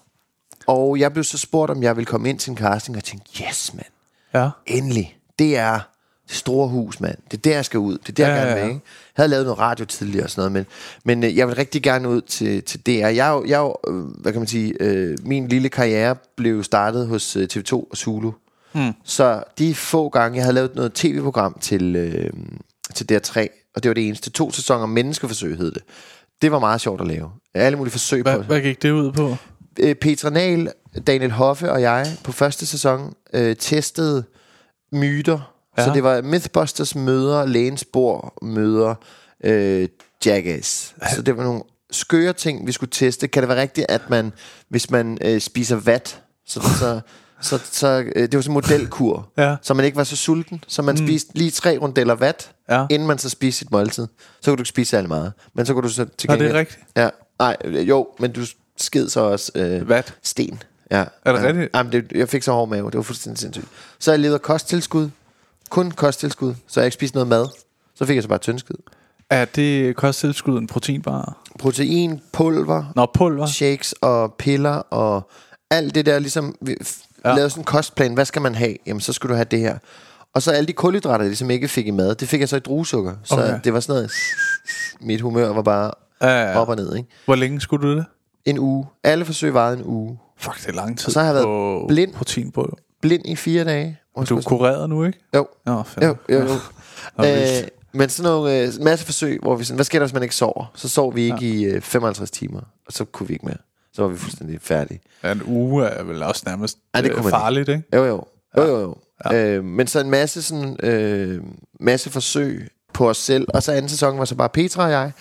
Og jeg blev så spurgt, om jeg ville komme ind til en casting, og jeg tænkte, yes, mand. Ja. Endelig. det er det store hus, mand. Det er der, jeg skal ud. Det er der, Ja, jeg gerne vil, ja. ikke? Jeg havde lavet noget radio tidligere og sådan noget, men, men øh, jeg vil rigtig gerne ud til, til DR. Jeg, jeg, øh, hvad kan man sige, øh, min lille karriere blev startet hos øh, TV2 og Zulu. Hmm. Så de få gange, jeg havde lavet noget tv-program til, øh, til DR3, og det var det eneste, to sæsoner menneskeforsøg hed det. Det var meget sjovt at lave. Alle mulige forsøg Hvad, på hvad gik det ud på? øh, Petra Nahl, Daniel Hoffe og jeg på første sæson øh, testede myter. Ja. Så det var Mythbusters møder, Lægens bord møder øh, Jackass. Så det var nogle skøre ting, vi skulle teste. Kan det være rigtigt, at man, hvis man øh, spiser vat, så, så, så, så øh, det var sådan en modelkur, Ja. så man ikke var så sulten, så man mm. spiste lige tre rundeller vat, Ja. inden man så spiste sit måltid. Så kunne du ikke spise særlig meget. Men så kunne du så til Er det gengæld... rigtigt? Ja, nej, øh, jo, men du sked så også øh, Vat? sten. Ja. Er det ja. rigtigt? Jamen, det, jeg fik så hård mave, det var fuldstændig sindssygt. Så jeg leder kosttilskud, kun kosttilskud, så jeg ikke spiste noget mad. Så fik jeg så bare tyndskid. Er det kosttilskud en proteinbar? Protein, pulver, Nå, pulver. shakes og piller og alt det der, ligesom vi Ja. lavede sådan en kostplan. Hvad skal man have? Jamen, så skulle du have det her. Og så alle de kulhydrater, jeg ligesom ikke fik i mad, det fik jeg så i druesukker. Så Okay. det var sådan noget, mit humør var bare Ja, ja, ja. op og ned, ikke? Hvor længe skulle du det? En uge. Alle forsøg varede en uge. Fuck, det er lang tid. Og så har jeg været blind. Proteinpulver. Blind i fire dage. Og Du er kureret nu, ikke? Jo, Nå, fedt. jo, jo, jo. Nå, Øh, men sådan nogle øh, masse forsøg, hvor vi sådan, hvad sker der, hvis man ikke sover? Så sov vi ikke ja. i øh, 55 timer, og så kunne vi ikke mere. Så var vi fuldstændig færdige. Ja, en uge er vel også nærmest Ej, det øh, farligt, ikke? Jo, jo. Jo, jo, jo. Ja. Øh, men så en masse, sådan, øh, masse forsøg på os selv. Og så anden sæson var så bare Petra og jeg,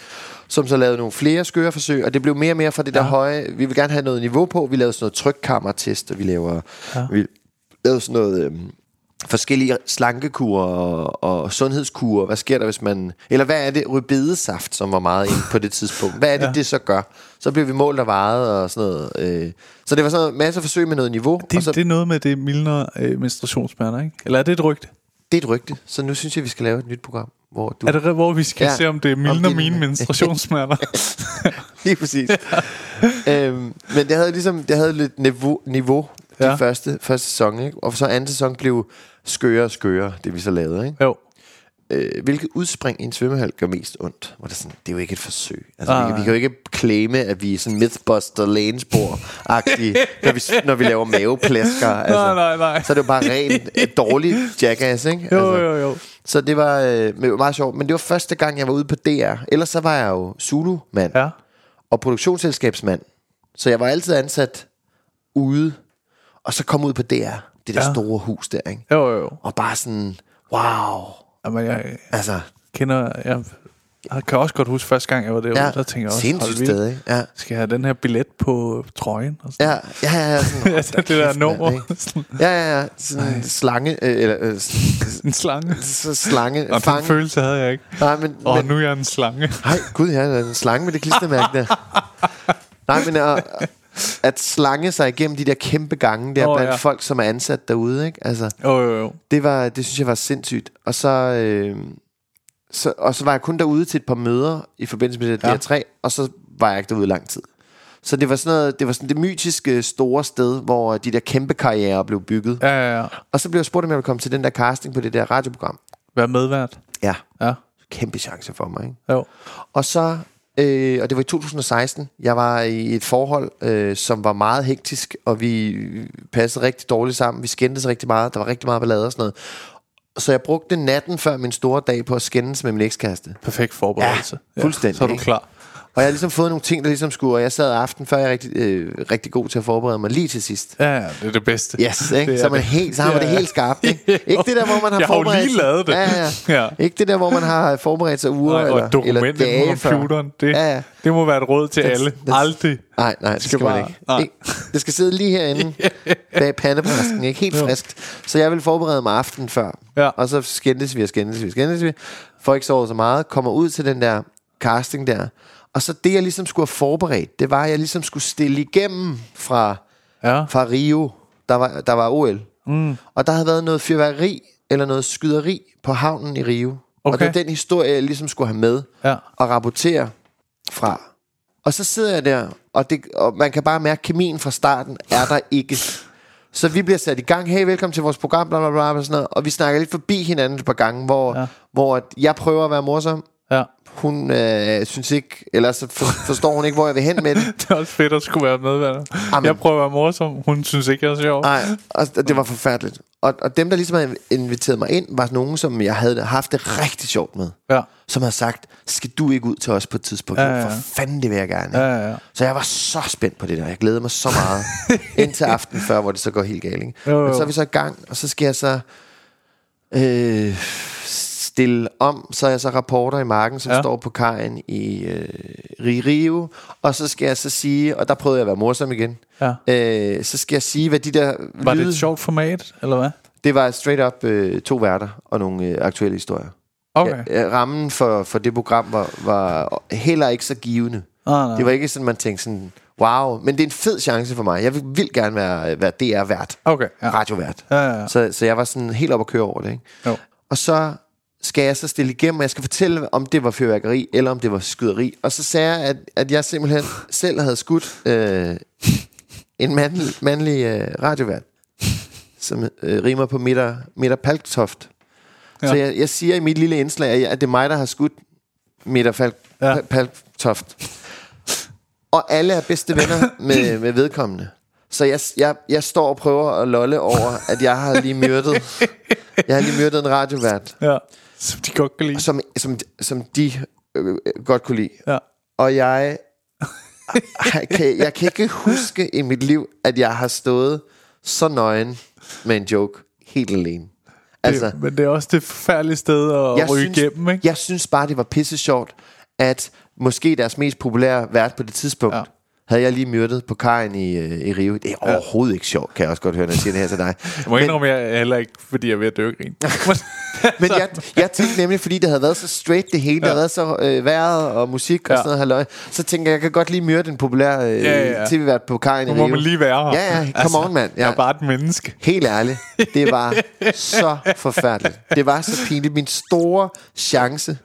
som så lavede nogle flere skøre forsøg. Og det blev mere og mere fra det der Ja. høje. Vi vil gerne have noget niveau på. Vi lavede sådan noget trykkammertest, og vi laver... Ja. Vi lavede sådan noget... Øh, forskellige slankekurer og, og sundhedskurer. Hvad sker der, hvis man... Eller hvad er det? Rødbedesaft, som var meget inde på det tidspunkt. Hvad er det, ja. Ja. det så gør? Så blev vi målt og vejet og sådan noget. Øh. Så det var sådan en masse forsøg med noget niveau. og Det, så, det er noget med det mildere øh, menstruationssmerter, ikke? Eller er det et rygte? det er et rygte. Så nu synes jeg, vi skal lave et nyt program, hvor du... Er det hvor vi skal Ja. ja. se, om det er mildere din- mine menstruationssmerter? Lige præcis. øhm, men det havde ligesom det havde lidt niveau, niveau de Ja. første, første sæson, ikke? Og så anden sæson blev skøre og skøre, det vi så lavede, ikke? jo. Øh, hvilket udspring i en svømmehal gør mest ondt? Hvor det, er sådan, det er jo ikke et forsøg. Altså, Ah, vi, vi nej. kan jo ikke claime, at vi er sådan Mythbuster Lanesbor-agtige, når, vi, når vi laver maveplasker. Altså. nej, nej, nej. Så er det jo bare rent øh, dårligt jackass, ikke? Jo, altså. jo, jo. Så det var øh, var meget sjovt. Men det var første gang, jeg var ude på DR. Ellers så var jeg jo Zulu-mand Ja. og produktionsselskabsmand. Så jeg var altid ansat ude, og så kom ud på DR. Det der ja. Store hus der, ikke? Jo, jo, jo. Og bare sådan, wow. Jamen, jeg Altså, kender... Jeg, jeg kan også godt huske første gang, jeg var derude, ja, der tænker jeg også, sindssygt sted, ikke? Ja, Skal jeg have den her billet på trøjen? Og sådan. ja, ja, ja. ja sådan, Altså, det der nummer. Ja, ja, ja. Sådan en slange, øh, eller øh, en slange. slange, Og den fange. følelse havde jeg ikke. Nej, men, Og men nu er jeg en slange. Nej, gud, ja, der er en slange med det klistermærke der. Nej, men at, at slange sig igennem de der kæmpe gange der oh, blandt ja. folk, som er ansat derude, ikke? Altså, Jo, jo, jo. det, var, det synes jeg var sindssygt. Og så, øh, så, og så var jeg kun derude til et par møder i forbindelse med det Ja. der tre, og så var jeg ikke derude lang tid. Så det var sådan noget, det var sådan det mytiske store sted, hvor de der kæmpe karrierer blev bygget. Ja, ja, ja. Og så blev jeg spurgt, om jeg ville komme til den der casting på det der radioprogram. Vær medvært. Ja, Ja. kæmpe chance for mig, ikke? Jo. Og så, øh, og det var i 2016, jeg var i et forhold, øh, som var meget hektisk, og vi passede rigtig dårligt sammen. Vi skændtes rigtig meget, der var rigtig meget ballade og sådan noget. Så jeg brugte natten før min store dag på at skændes med min ekskæreste. Perfekt forberedelse. Ja, fuldstændig, Så er du klar. Og jeg har ligesom fået nogle ting, der ligesom skulle, og jeg sad aften før, jeg er rigtig, øh, rigtig god til at forberede mig lige til sidst. Ja, ja, det er det bedste. Yes, ikke? Det Så, man det. helt, så har man Ja, det helt skarpt. Ikke, ikke det der, hvor man har Jeg har jo forberedt lige lavet det. Ja, ja. Ja. Ikke det der, hvor man har forberedt sig uger Nej, eller, og eller på dage før. computeren. Det, Ja, ja. det må være et råd til That's- alle. that's- Aldrig. Nej, nej, det skal, Skal man bare- ikke. nej. ikke. Det skal sidde lige herinde bag pandebræsken, ikke? Helt friskt. Så jeg vil forberede mig aftenen før. Ja. Og så skændes vi og skændes vi og skændes vi. Får ikke sovet så meget. Kommer ud til den der casting der. Og så det, jeg ligesom skulle have forberedt, det var, at jeg ligesom skulle stille igennem fra, Ja. fra Rio. Der var, der var OL. Mm. Og der havde været noget fyrværkeri eller noget skyderi på havnen i Rio. Og Okay. det var den historie, jeg ligesom skulle have med Ja. og rapportere fra. Og så sidder jeg der, og, det, og man kan bare mærke, at kemien fra starten er der ikke. Så vi bliver sat i gang. Hey, velkommen til vores program, bla bla bla, og sådan noget. Og vi snakker lidt forbi hinanden et par gange, hvor, Ja. hvor jeg prøver at være morsom. Ja. Hun øh, synes ikke, eller så for, forstår hun ikke, hvor jeg vil hen med det. Det er også fedt at skulle være medværter. Amen. Jeg prøver at være morsom. Hun synes ikke, jeg er sjov. Nej, og det var forfærdeligt. Og, og dem, der ligesom havde inviteret mig ind, var nogen, som jeg havde haft det rigtig sjovt med. Ja. Som havde sagt, skal du ikke ud til os på et tidspunkt? Ja. ja. For fanden, det vil jeg gerne. Ja, ja, ja. Så jeg var så spændt på det der. Jeg glædede mig så meget. indtil aften før, hvor det så går helt galt. Ikke? Jo, jo. Men så er vi så i gang, og så skal jeg så øh, stille om. Så er jeg så rapporter i marken, som Ja. står på kajen i øh, Rio. Og så skal jeg så sige, og der prøvede jeg at være morsom igen. Ja. Øh, så skal jeg sige, hvad de der Var det lyde- et sjovt format, eller hvad? Det var straight up øh, to værter og nogle øh, aktuelle historier. Okay. Ja, rammen for, for det program var, var heller ikke så givende. Ah, nej. Det var ikke sådan, man tænkte sådan, wow. Men det er en fed chance for mig. Jeg vil, vil gerne være, være DR-vært. Okay, ja. Radiovært. Ja, ja, ja. Så, så jeg var sådan helt op at køre over det. Ikke? Jo. Og så skal jeg så stille igennem, og jeg skal fortælle, om det var fyrværkeri, eller om det var skyderi. Og så sagde jeg, at, at jeg simpelthen selv havde skudt øh, en mandlig, mandlig øh, radiovært, som øh, rimer på Midter, Midter Palktoft. Ja. Så jeg, jeg siger i mit lille indslag, at jeg- at det er mig, der har skudt Midter Falk, Ja. ja. Palktoft. Og alle er bedste venner med, med vedkommende. Så jeg, jeg, jeg står og prøver at lolle over, at jeg har lige myrdet, jeg har lige myrdet en radiovært, ja. Som de godt kan lide. som, som, som de øh, godt kunne lide. Ja. Og jeg, jeg, kan, jeg kan ikke huske i mit liv, at jeg har stået så nøgen med en joke helt alene. Altså, det, men det er også det forfærdelige sted at jeg ryge synes, igennem, ikke? Jeg synes bare, det var pisse sjovt, at måske deres mest populære vært på det tidspunkt, Ja. Havde jeg lige myrdet på kajen i, øh, i Rio. Det er overhovedet ikke sjovt, kan jeg også godt høre, når jeg siger det her til dig. Jeg må indrømme, jeg er heller ikke, fordi jeg er ved at dø grin. Men jeg, jeg tænkte nemlig, fordi det havde været så straight det hele, ja. det havde været så øh, vejret og musik og Ja. sådan noget halløj, så tænker jeg, jeg kan godt lige myrde en populær øh, Ja, ja, ja. tv-vært på kajen Nu i må Rio. man lige være her. Ja, ja, come on, mand. Jeg Ja. er bare et menneske. Helt ærligt, det var så forfærdeligt. Det var så pinligt. Min store chance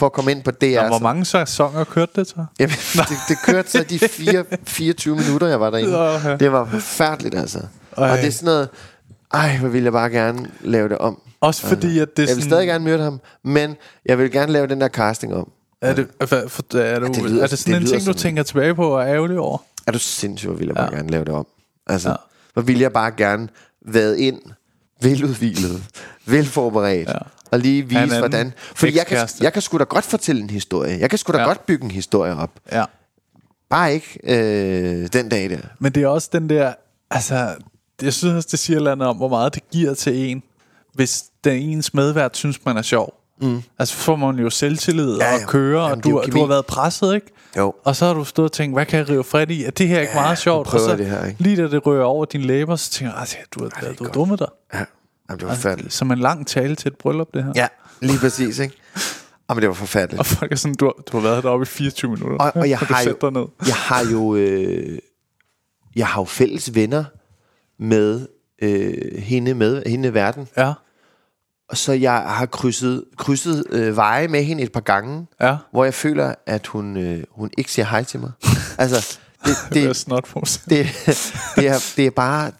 for at komme ind på DR. Og hvor mange sæsoner kørte det så? Jamen, det, det kørte så de fire, 24 minutter, jeg var derinde. Ja. Det var forfærdeligt, altså. Ej. Og det er sådan noget... Ej, hvor ville jeg bare gerne lave det om. Også fordi, at det er Jeg vil sådan... stadig gerne myrde ham, men jeg vil gerne lave den der casting om. Er det, er, for, er, du, det det lyder- er det sådan det en ting, du tænker tilbage på og er ærgerlig over? Er du sindssyg, hvor vil jeg bare Ja. gerne lave det om. Altså, ja. hvor ville jeg bare gerne været ind, veludvilet, velforberedt, Ja. Ja. og lige Han vise, er hvordan... Fordi jeg kan, jeg kan sgu da godt fortælle en historie. Jeg kan sgu da Ja. ja. godt bygge en historie op. Ja. Bare ikke øh, den dag der. Men det er også den der... Altså, jeg synes også, det siger et om, hvor meget det giver til en, hvis den ens medvært synes, man er sjov. Mm. Altså, så får man jo selvtillid Ja, ja, ja. og køre, Jamen, og du, du har været presset, ikke? Jo. Og så har du stået og tænkt, hvad kan jeg rive fred i? Er det her ikke meget sjovt? og så det her, ikke? lige da det rører over dine læber, så tænker jeg, "Ej, du, er, du er dummet dig. Ja, Jamen, det var forfærdeligt. Som en lang tale til et bryllup, det her. Ja, lige præcis, ikke? Jamen, det var forfærdeligt. Og folk er sådan, du har, du har været deroppe i 24 minutter. Og, og jeg, du har jo, ned? jeg har jo øh, jeg har jo fælles venner med øh, hende med hende i verden. Ja, Og så jeg har krydset, krydset øh, veje med hende et par gange, ja. hvor jeg føler, at hun, øh, hun ikke siger hej til mig. altså, det, Det er det, det, det, er, det er bare...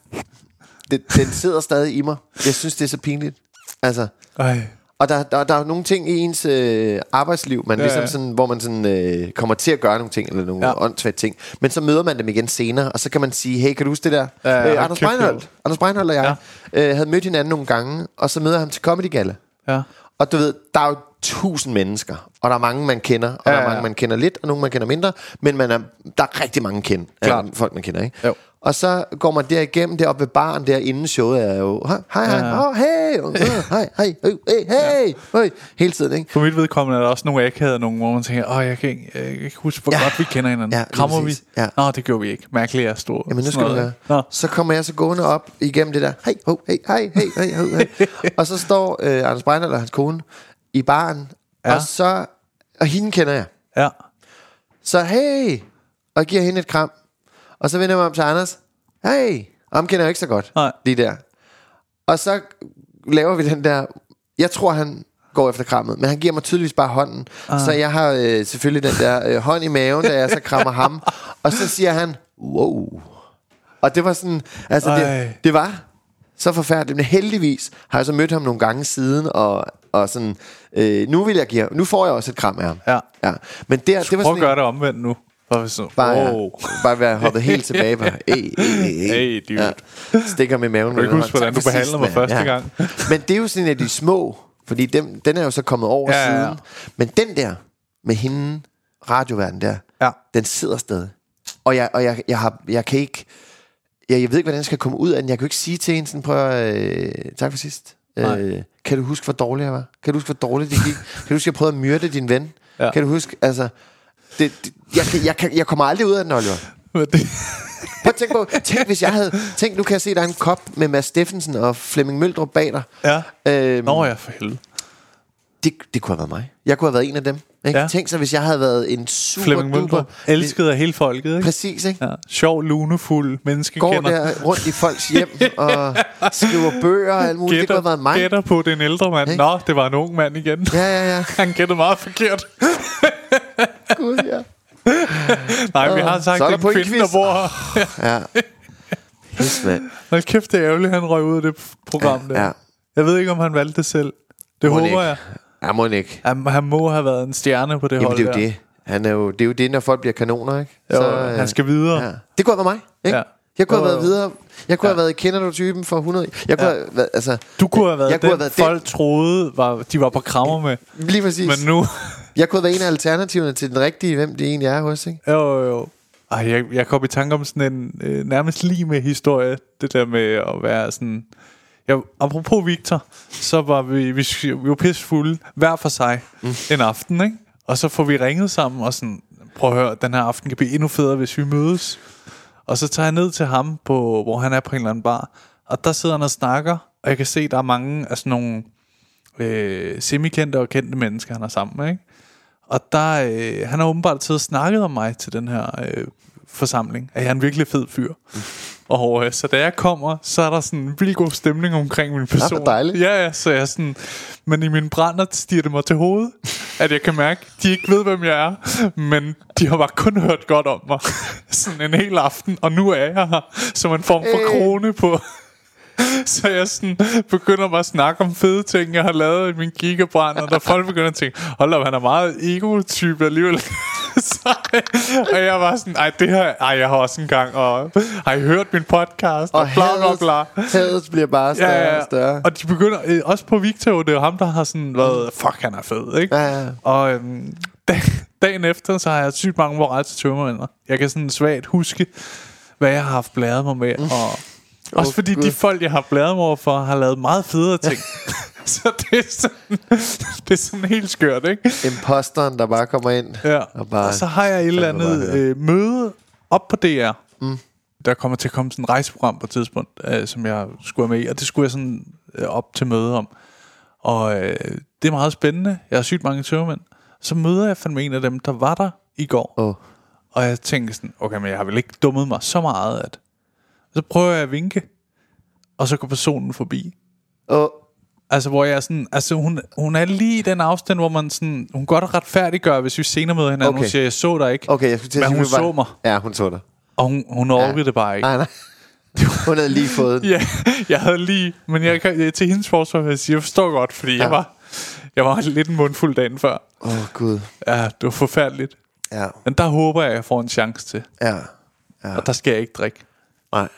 Det, den sidder stadig i mig. Jeg synes, det er så pinligt. Altså, Ej. og der, der, der er nogle ting i ens øh, arbejdsliv, man Ja, ja, ligesom ja. sådan, hvor man sådan, øh, kommer til at gøre nogle ting, eller nogle Ja. ja. åndssvagt ting. Men så møder man dem igen senere, og så kan man sige, hey, kan du huske det der? Ja, ja, øh, Anders Breinholt. Anders Breinholt og jeg øh, havde mødt hinanden nogle gange, og så møder jeg ham til Comedy Gala. Ja. Og du ved, der er jo tusind mennesker, og der er mange, man kender, og ja, der ja. er mange, man kender lidt, og nogle, man kender mindre, men man er, der er rigtig mange kend, Klart. øh, folk, man kender, ikke? Jo. Og så går man der igennem, deroppe ved baren, der inden showet er jo, hej, hej, hej, Ja. oh, hey, oh, hej, hej, hey, hey, hey, hey, hele tiden, ikke? For mit vedkommende er der også nogle akavet nogle, hvor man tænker, åh, jeg kan ikke, jeg kan ikke huske, hvor ja. Godt vi kender hinanden. Ja, Krammer vi? Ja. Nå, det gjorde vi ikke. Mærkeligt, jeg stod. Jamen nu skal du høre. Nå. Så kommer jeg så gående op igennem det der. Hej, ho, hey, hej, hey, hey, hey. og så står øh, Anders Breinholt og hans kone i baren. Ja. Og så... Og hende kender jeg. Ja. Så hey! Og giver hende et kram. Og så vender jeg mig om til Anders. Hey! Og ham kender jeg ikke så godt. Nej. Lige der. Og så laver vi den der... Jeg tror, han går efter krammet, men han giver mig tydeligvis bare hånden. Ah. Så jeg har øh, selvfølgelig den der øh, hånd i maven, da jeg så krammer ham. Og så siger han, wow. Og det var sådan, altså Ej. det, det var så forfærdeligt. Men heldigvis har jeg så mødt ham nogle gange siden, og, og sådan, øh, nu vil jeg give nu får jeg også et kram af ham. Ja. ja. Men der, det var Prøv at sådan gøre det omvendt nu. Bare så, Bare, wow. bare være hoppet helt tilbage. Bare, hey, hey, hey, dude. Stikker med maven. Kan ikke med huske, hvordan du behandlede mig første gang? Men det er jo sådan en af de små, fordi dem, den er jo så kommet over Ja, ja, ja. siden. Men den der, med hende, radioverden der, Ja. den sidder stadig. Og jeg, og jeg, jeg, har, jeg kan ikke... Jeg, jeg ved ikke, hvordan jeg skal komme ud af den. Jeg kan jo ikke sige til en sådan, prøv at... Øh, tak for sidst. Nej. Øh, kan du huske, hvor dårlig jeg var? Kan du huske, hvor dårligt det gik? kan du huske, jeg prøvede at myrde din ven? Ja. Kan du huske, altså... Det, det, jeg, jeg, kan, jeg kommer aldrig ud af den, Oliver. Det, Prøv at tænk på, tænk hvis jeg havde... Tænk, nu kan jeg se, der er en kop med Mads Steffensen og Flemming Møldrup bag dig. ja. Øhm, Nå ja, for helvede. Det, det kunne have været mig. Jeg kunne have været en af dem. Ikke? Ja. Ja. Tænk så, hvis jeg havde været en super Flemming duper... Elsket af hele folket, ikke? Præcis, ikke? Ja. Sjov, lunefuld, Går menneskekender. der rundt i folks hjem og skriver bøger og alt muligt. det kunne have været mig. gætter på den ældre mand. Ikke? Nå, det var en ung mand igen. Ja, ja, ja. Han gættede meget forkert. Gud, ja. Nej, vi har sagt, Så er det er en kvinde, der bor her. ja. Pis, mand. Hold kæft, det er ærgerligt, han røg ud af det program der. Ja. Jeg ved ikke, om han valgte det selv. Det Må håber ikke. jeg. Ja, må ikke. Han, han må have været en stjerne på det Jamen, hold det er jo der. det. Han er jo, det er jo det, når folk bliver kanoner, ikke? Jo, øh, han skal videre. Ja. Det kunne have været mig, ikke? Ja. Jeg kunne have været videre. Jeg kunne Ja. have været kender du typen for 100. Jeg kunne Ja. have været, altså... Du kunne have været jeg den, kunne have været folk troede, var, de var på krammer med. den. Lige præcis. Men nu... Jeg kunne have været en af alternativerne til den rigtige, hvem det egentlig er hos, ikke? Jo, jo, jo. Ej, jeg, jeg kom i tanke om sådan en øh, nærmest lige med historie. Det der med at være sådan... Jeg, apropos Victor, så var vi, vi, vi var pisse fulde hver for sig mm. en aften, ikke? Og så får vi ringet sammen og sådan, prøv at høre, den her aften kan blive endnu federe, hvis vi mødes. Og så tager jeg ned til ham, på, hvor han er på en eller anden bar. Og der sidder han og snakker, og jeg kan se, der er mange af sådan nogle øh, semikendte og kendte mennesker, han er sammen med, ikke? Og der, øh, han har åbenbart siddet og snakket om mig til den her øh, forsamling. At jeg er en virkelig fed fyr. Og øh, så da jeg kommer, så er der sådan en vildt god stemning omkring min person. hvor dejligt. Ja, ja, så jeg er sådan... Men i min brænder stiger det mig til hovedet, at jeg kan mærke, at de ikke ved, hvem jeg er. Men de har bare kun hørt godt om mig. sådan en hel aften, og nu er jeg her som en form for Øh. krone på... Så jeg sådan begynder bare at snakke om fede ting, jeg har lavet i min gigabrand, og der folk begynder at tænke, hold op, han er meget ego-type alligevel. og jeg var sådan, ej, det her, ej, jeg har også en gang, og har I hørt min podcast, og, Og bla bla bla. hadet bliver bare større og større. Og de begynder, øh, også på Victor, det er ham, der har sådan været, fuck, han er fed, ikke? Ja, ja. Og øhm, dag, dagen efter, så har jeg sygt mange moral til tømmermænder. Jeg kan sådan svagt huske, hvad jeg har haft blæret mig med, og også Åh, fordi Gud. de folk, jeg har blæret mig over for, har lavet meget federe ting. så det er, sådan, det er sådan helt skørt, ikke? Imposteren, der bare kommer ind. Ja. Og bare, og så har jeg et eller andet øh, møde op på DR. Mm. Der kommer til at komme sådan et rejseprogram på et tidspunkt, øh, som jeg skulle være med i, og det skulle jeg sådan øh, op til møde om. Og øh, det er meget spændende. Jeg har sygt mange tømmermænd. Så møder jeg fandme en af dem, der var der i går. Åh. Og jeg tænker sådan, okay, men jeg har vel ikke dummet mig så meget, at... Så prøver jeg at vinke, og så går personen forbi. Åh, Altså, hvor jeg er sådan, altså hun, hun er lige i den afstand, hvor man sådan, hun godt retfærdiggør, hvis vi senere møder hinanden. Okay. Hun siger, jeg så dig ikke, okay, jeg skulle til at men sige, hun så mig, Ja, hun så dig. og hun, hun orkede ja. det bare ikke. Nej, nej. Hun havde lige fået den. Ja, jeg havde lige, men jeg, jeg, til hendes forsvar vil jeg sige, jeg forstår godt, fordi ja. jeg var, jeg var lidt en mundfuld dagen før. Åh, oh, Gud. Ja, det var forfærdeligt. Ja, Men der håber jeg, at jeg får en chance til, ja, ja. og der skal jeg ikke drikke. Nej.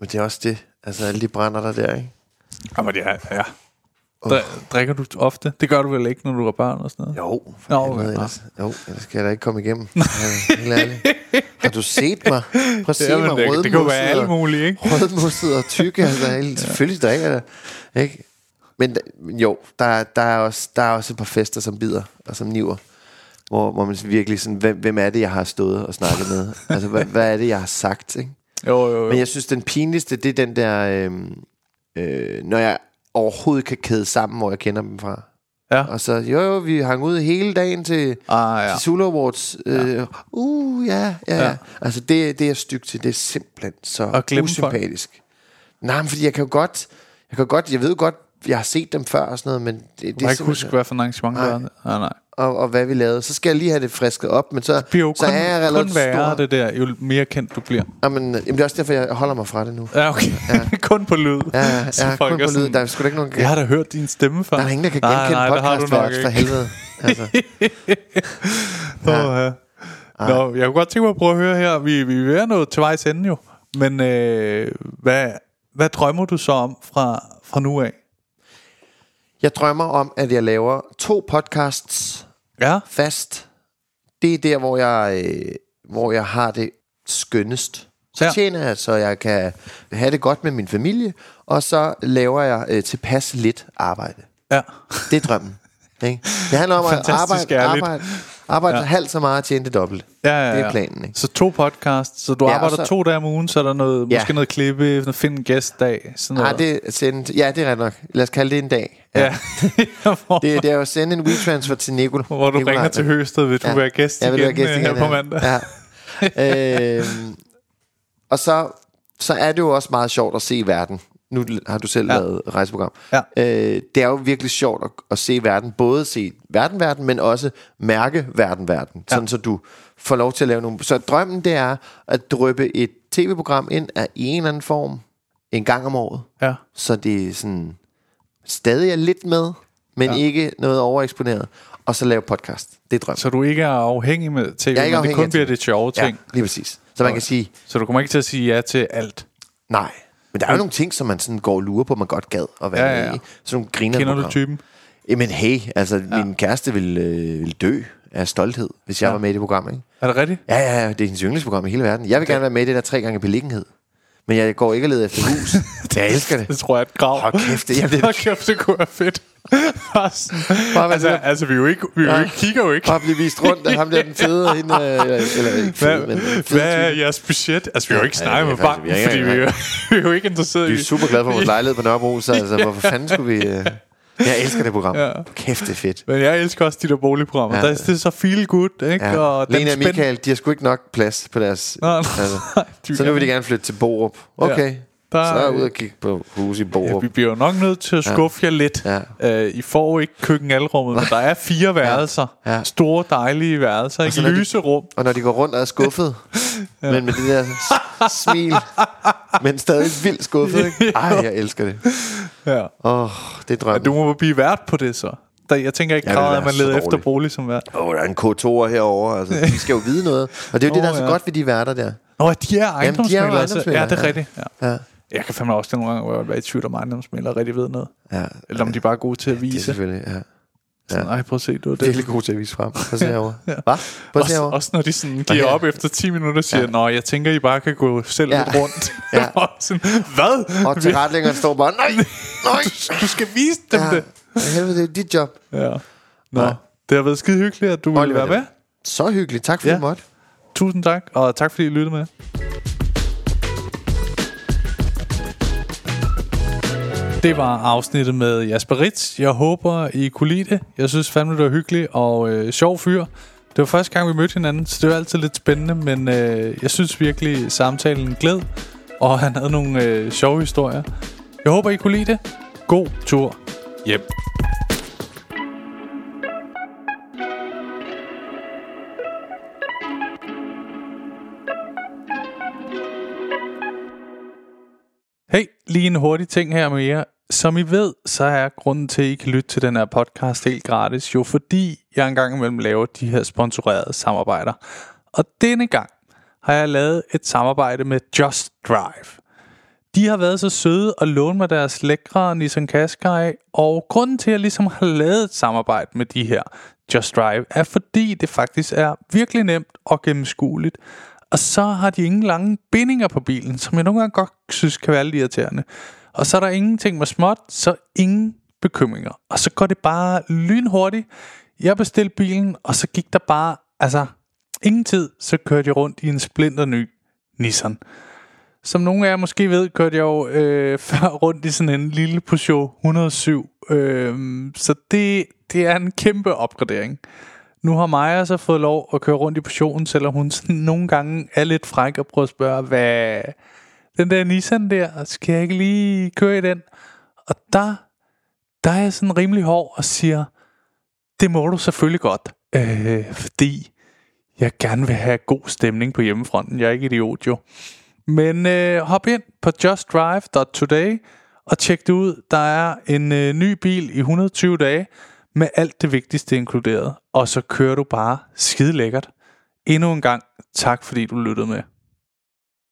Men det er også det. Altså, alle de brænder der der, ikke? Jamen, ja, ja. Dri- drikker du ofte? Det gør du vel ikke, når du er børn og sådan noget? Jo, for Nå, helvede, ellers, jo, ellers kan jeg da ikke komme igennem. Ja, ærligt. Har du set mig? Prøv at se Ja, mig det, det jo være alt muligt, ikke? rødmusset og tykke. Altså, helt, selvfølgelig det. Ikke? Men da- men jo, der, der, er også, der er også et par fester, som bider og som niver. Hvor, hvor man virkelig sådan, hvem, hvem er det, jeg har stået og snakket med? Altså, hvad, hvad er det, jeg har sagt? Ikke? Jo, jo, jo. Men jeg synes, den pinligste, det er den der, øh, øh, når jeg overhovedet kan kæde sammen, hvor jeg kender dem fra. Ja. Og så, jo jo, vi hang ud hele dagen til, Ah, ja. til Zulu Awards. Øh, uh, ja, ja, ja. Ja. Altså, det, det er jeg stygt til. Det er simpelthen så usympatisk. Nej, men fordi jeg kan jo godt, jeg kan godt, jeg ved godt, jeg har set dem før og sådan noget, men det, det Jeg er kan ikke huske, hvad for en arrangement det Nej. var. Nej, nej. og, og hvad vi lavede. Så skal jeg lige have det frisket op, men så, Det bliver jo så kun, er jeg kun relativt værre, stor. det der, jo mere kendt du bliver. Jamen, jamen, det er også derfor, jeg holder mig fra det nu. Ja, okay. Ja. kun på lyd. Ja, ja, Så ja kun på lyd. Der er sgu da ikke nogen... Jeg har da hørt din stemme før. Der er ingen, der kan Nej, genkende nej, det har du nok podcast for helvede. Altså. Ja. ja. Nå, jeg kunne godt tænke mig at prøve at høre her. Vi, vi er ved at nå til vejs ende jo. Men øh, hvad, hvad drømmer du så om fra, fra nu af? Jeg drømmer om, at jeg laver to podcasts Ja, fast. Det er der, hvor jeg, øh, hvor jeg har det skønnest. Så Ja. tjener jeg, så jeg kan have det godt med min familie, og så laver jeg øh, tilpas lidt arbejde. ja. Det er drømmen. Ikke? Det handler om at Fantastisk arbejde, ærligt. arbejde, arbejde Ja. ja. halvt så meget og tjene det dobbelt. Ja, ja, ja. Det er planen, ikke? Så to podcasts, så du Ja, arbejder så- to dage om ugen, så er der noget, Ja. måske noget klippe, noget finde en gæstdag, sådan Nej, noget. det er sendt, ja, det er ret nok. Lad os kalde det en dag. ja. hvor, Det, det er jo at sende en WeTransfer til Nicol. hvor du Nicolaj. ringer til Høsted, vil du Ja. være gæst vil igen, være gæst øh, igen her på ja. mandag? Ja. øhm, og så, så er det jo også meget sjovt at se verden. Nu har du selv Ja. lavet rejseprogram. Ja. Øh, det er jo virkelig sjovt at, at se verden. Både se verden, verden, men også mærke verden, verden. Ja. Sådan så du får lov til at lave nogle... Så drømmen det er at drøbe et tv-program ind af en eller anden form en gang om året. Ja. Så det er sådan stadig er lidt med, men Ja. ikke noget overeksponeret. Og så lave podcast. Det er drømmen. Så du ikke er afhængig med tv, Jeg er ikke men det kun bliver det sjove ting. Ja, lige præcis. Så man kan sige, Så du kommer ikke til at sige ja til alt. nej. Men der er jo nogle ting, som man sådan går og lurer på, man godt gad at være Ja, ja, ja. med i. Sådan nogle griner Kender du typen? Jamen hey, altså ja. min kæreste ville, øh, ville dø af stolthed, hvis jeg Ja. var med i det program, ikke? Er det rigtigt? Ja, ja, ja, det er hendes yndlingsprogram i hele verden. Jeg vil gerne være med i det der tre gange beliggenhed. Men jeg går ikke og leder efter hus. jeg elsker det. Det tror jeg er et grav. Hold kæft, det- jamen, det- Hold kæft, det kunne være fedt. Bare altså, der. altså, vi er jo ikke, vi er jo Ja. ikke, kigger jo ikke. Bare blive vist rundt af ham der den fede, og hende, øh, eller ikke fed, Hvad, men fed hvad er jeres budget? Altså, vi har jo ikke Ja, snakket ja, med banken, vi fordi vi er, jo- vi er jo ikke interesseret Vi i... er super glade for vores lejlighed på Nørrebro, så altså, hvorfor fanden skulle vi... Øh... Jeg elsker det program. Ja. Ja. Kæft, det er fedt. Men jeg elsker også de der boligprogrammer. Ja. Ja. Der, det er så feel good, ikke? Ja. Og Lena og Michael, de har sgu ikke nok plads på deres... Nej, nej, altså. de Så nu vil de gerne- gerne flytte til Borup. Okay, Ja. Ja. Der så er- er ude og kigge på hus i Ja, Borup. vi bliver jo nok nødt til at skuffe jer lidt. Ja. Uh, I får ikke køkkenalrummet, men der er fire værelser. Ja. Store, dejlige værelser. Ikke? så når de- Lyse rum. Og når de går rundt og er skuffet, ja. men med det der smil, men stadig vildt skuffet, ikke? Ej, jeg elsker det. Ja. Åh, oh, det er Og drømmen. du må blive vært på det så. Der, jeg tænker ikke kravet, at man leder efter bolig som vært. Åh, oh, der er en K2'er herovre. Altså, de skal jo vide noget. Og det er jo det, der er så ja. godt ved de værter der. Nå, de er ejendomsmælere. så- ejendomsmæglere, Ja, det er ja. rigtigt. Ja. Ja, Jeg kan fandme også nogle gange hvor jeg være i tvivl om ejendomsmælere rigtig ved noget. ja. Eller om de bare er gode til at Det er vise. selvfølgelig, ja. Sådan, Ej, prøv at se, du er det. Virkelig god til at vise frem. Prøv at se herovre. Hvad? Prøv at se herovre. også når de sådan giver ja. op efter 10 minutter og siger, Ja. Nå, jeg tænker, I bare kan gå selv Ja. lidt rundt. Ja. Og sådan, Hvad? Og til retlængeren står bare, nej, nej. Du skal vise dem Ja, det. helvede, det er dit job. Ja. Nå, Ja. det har været skide hyggeligt, at du ville Oliver, være med. Så hyggeligt. Tak for Ja. ja. det måtte. Tusind tak, og tak fordi I lyttede med. Det var afsnittet med Jasper Ritz. Jeg håber, I kunne lide det. Jeg synes fandme, det var hyggeligt og øh, sjov fyr. Det var første gang, vi mødte hinanden, så det var altid lidt spændende, men øh, jeg synes virkelig, samtalen glæd, og han havde nogle øh, sjove historier. Jeg håber, I kunne lide det. God tur hjem. Lige en hurtig ting her med jer. Som I ved, så er grunden til, at I kan lytte til den her podcast helt gratis, jo fordi jeg engang imellem laver de her sponsorerede samarbejder. Og denne gang har jeg lavet et samarbejde med Just Drive. De har været så søde at låne mig deres lækre Nissan Qashqai, og grunden til, at jeg ligesom har lavet et samarbejde med de her Just Drive, er fordi det faktisk er virkelig nemt og gennemskueligt. Og så har de ingen lange bindinger på bilen, som jeg nogle gange godt synes kan være lidt irriterende. Og så er der ingenting med småt, så ingen bekymringer. Og så går det bare lynhurtigt. Jeg bestilte bilen, og så gik der bare, altså ingen tid, så kørte jeg rundt i en splinter ny Nissan. Som nogle af jer måske ved, kørte jeg jo øh, før rundt i sådan en lille Peugeot 107. Øh, så det, det er en kæmpe opgradering. Nu har Maja så fået lov at køre rundt i portionen, selvom hun sådan nogle gange er lidt fræk og prøver at spørge, hvad den der Nissan der, skal jeg ikke lige køre i den? Og der der er jeg sådan rimelig hård og siger, det må du selvfølgelig godt, øh, fordi jeg gerne vil have god stemning på hjemmefronten. Jeg er ikke idiot jo. Men øh, hop ind på justdrive.today og tjek det ud. Der er en øh, ny bil i 120 dage med alt det vigtigste inkluderet. Og så kører du bare skide lækkert. Endnu en gang tak fordi du lyttede med.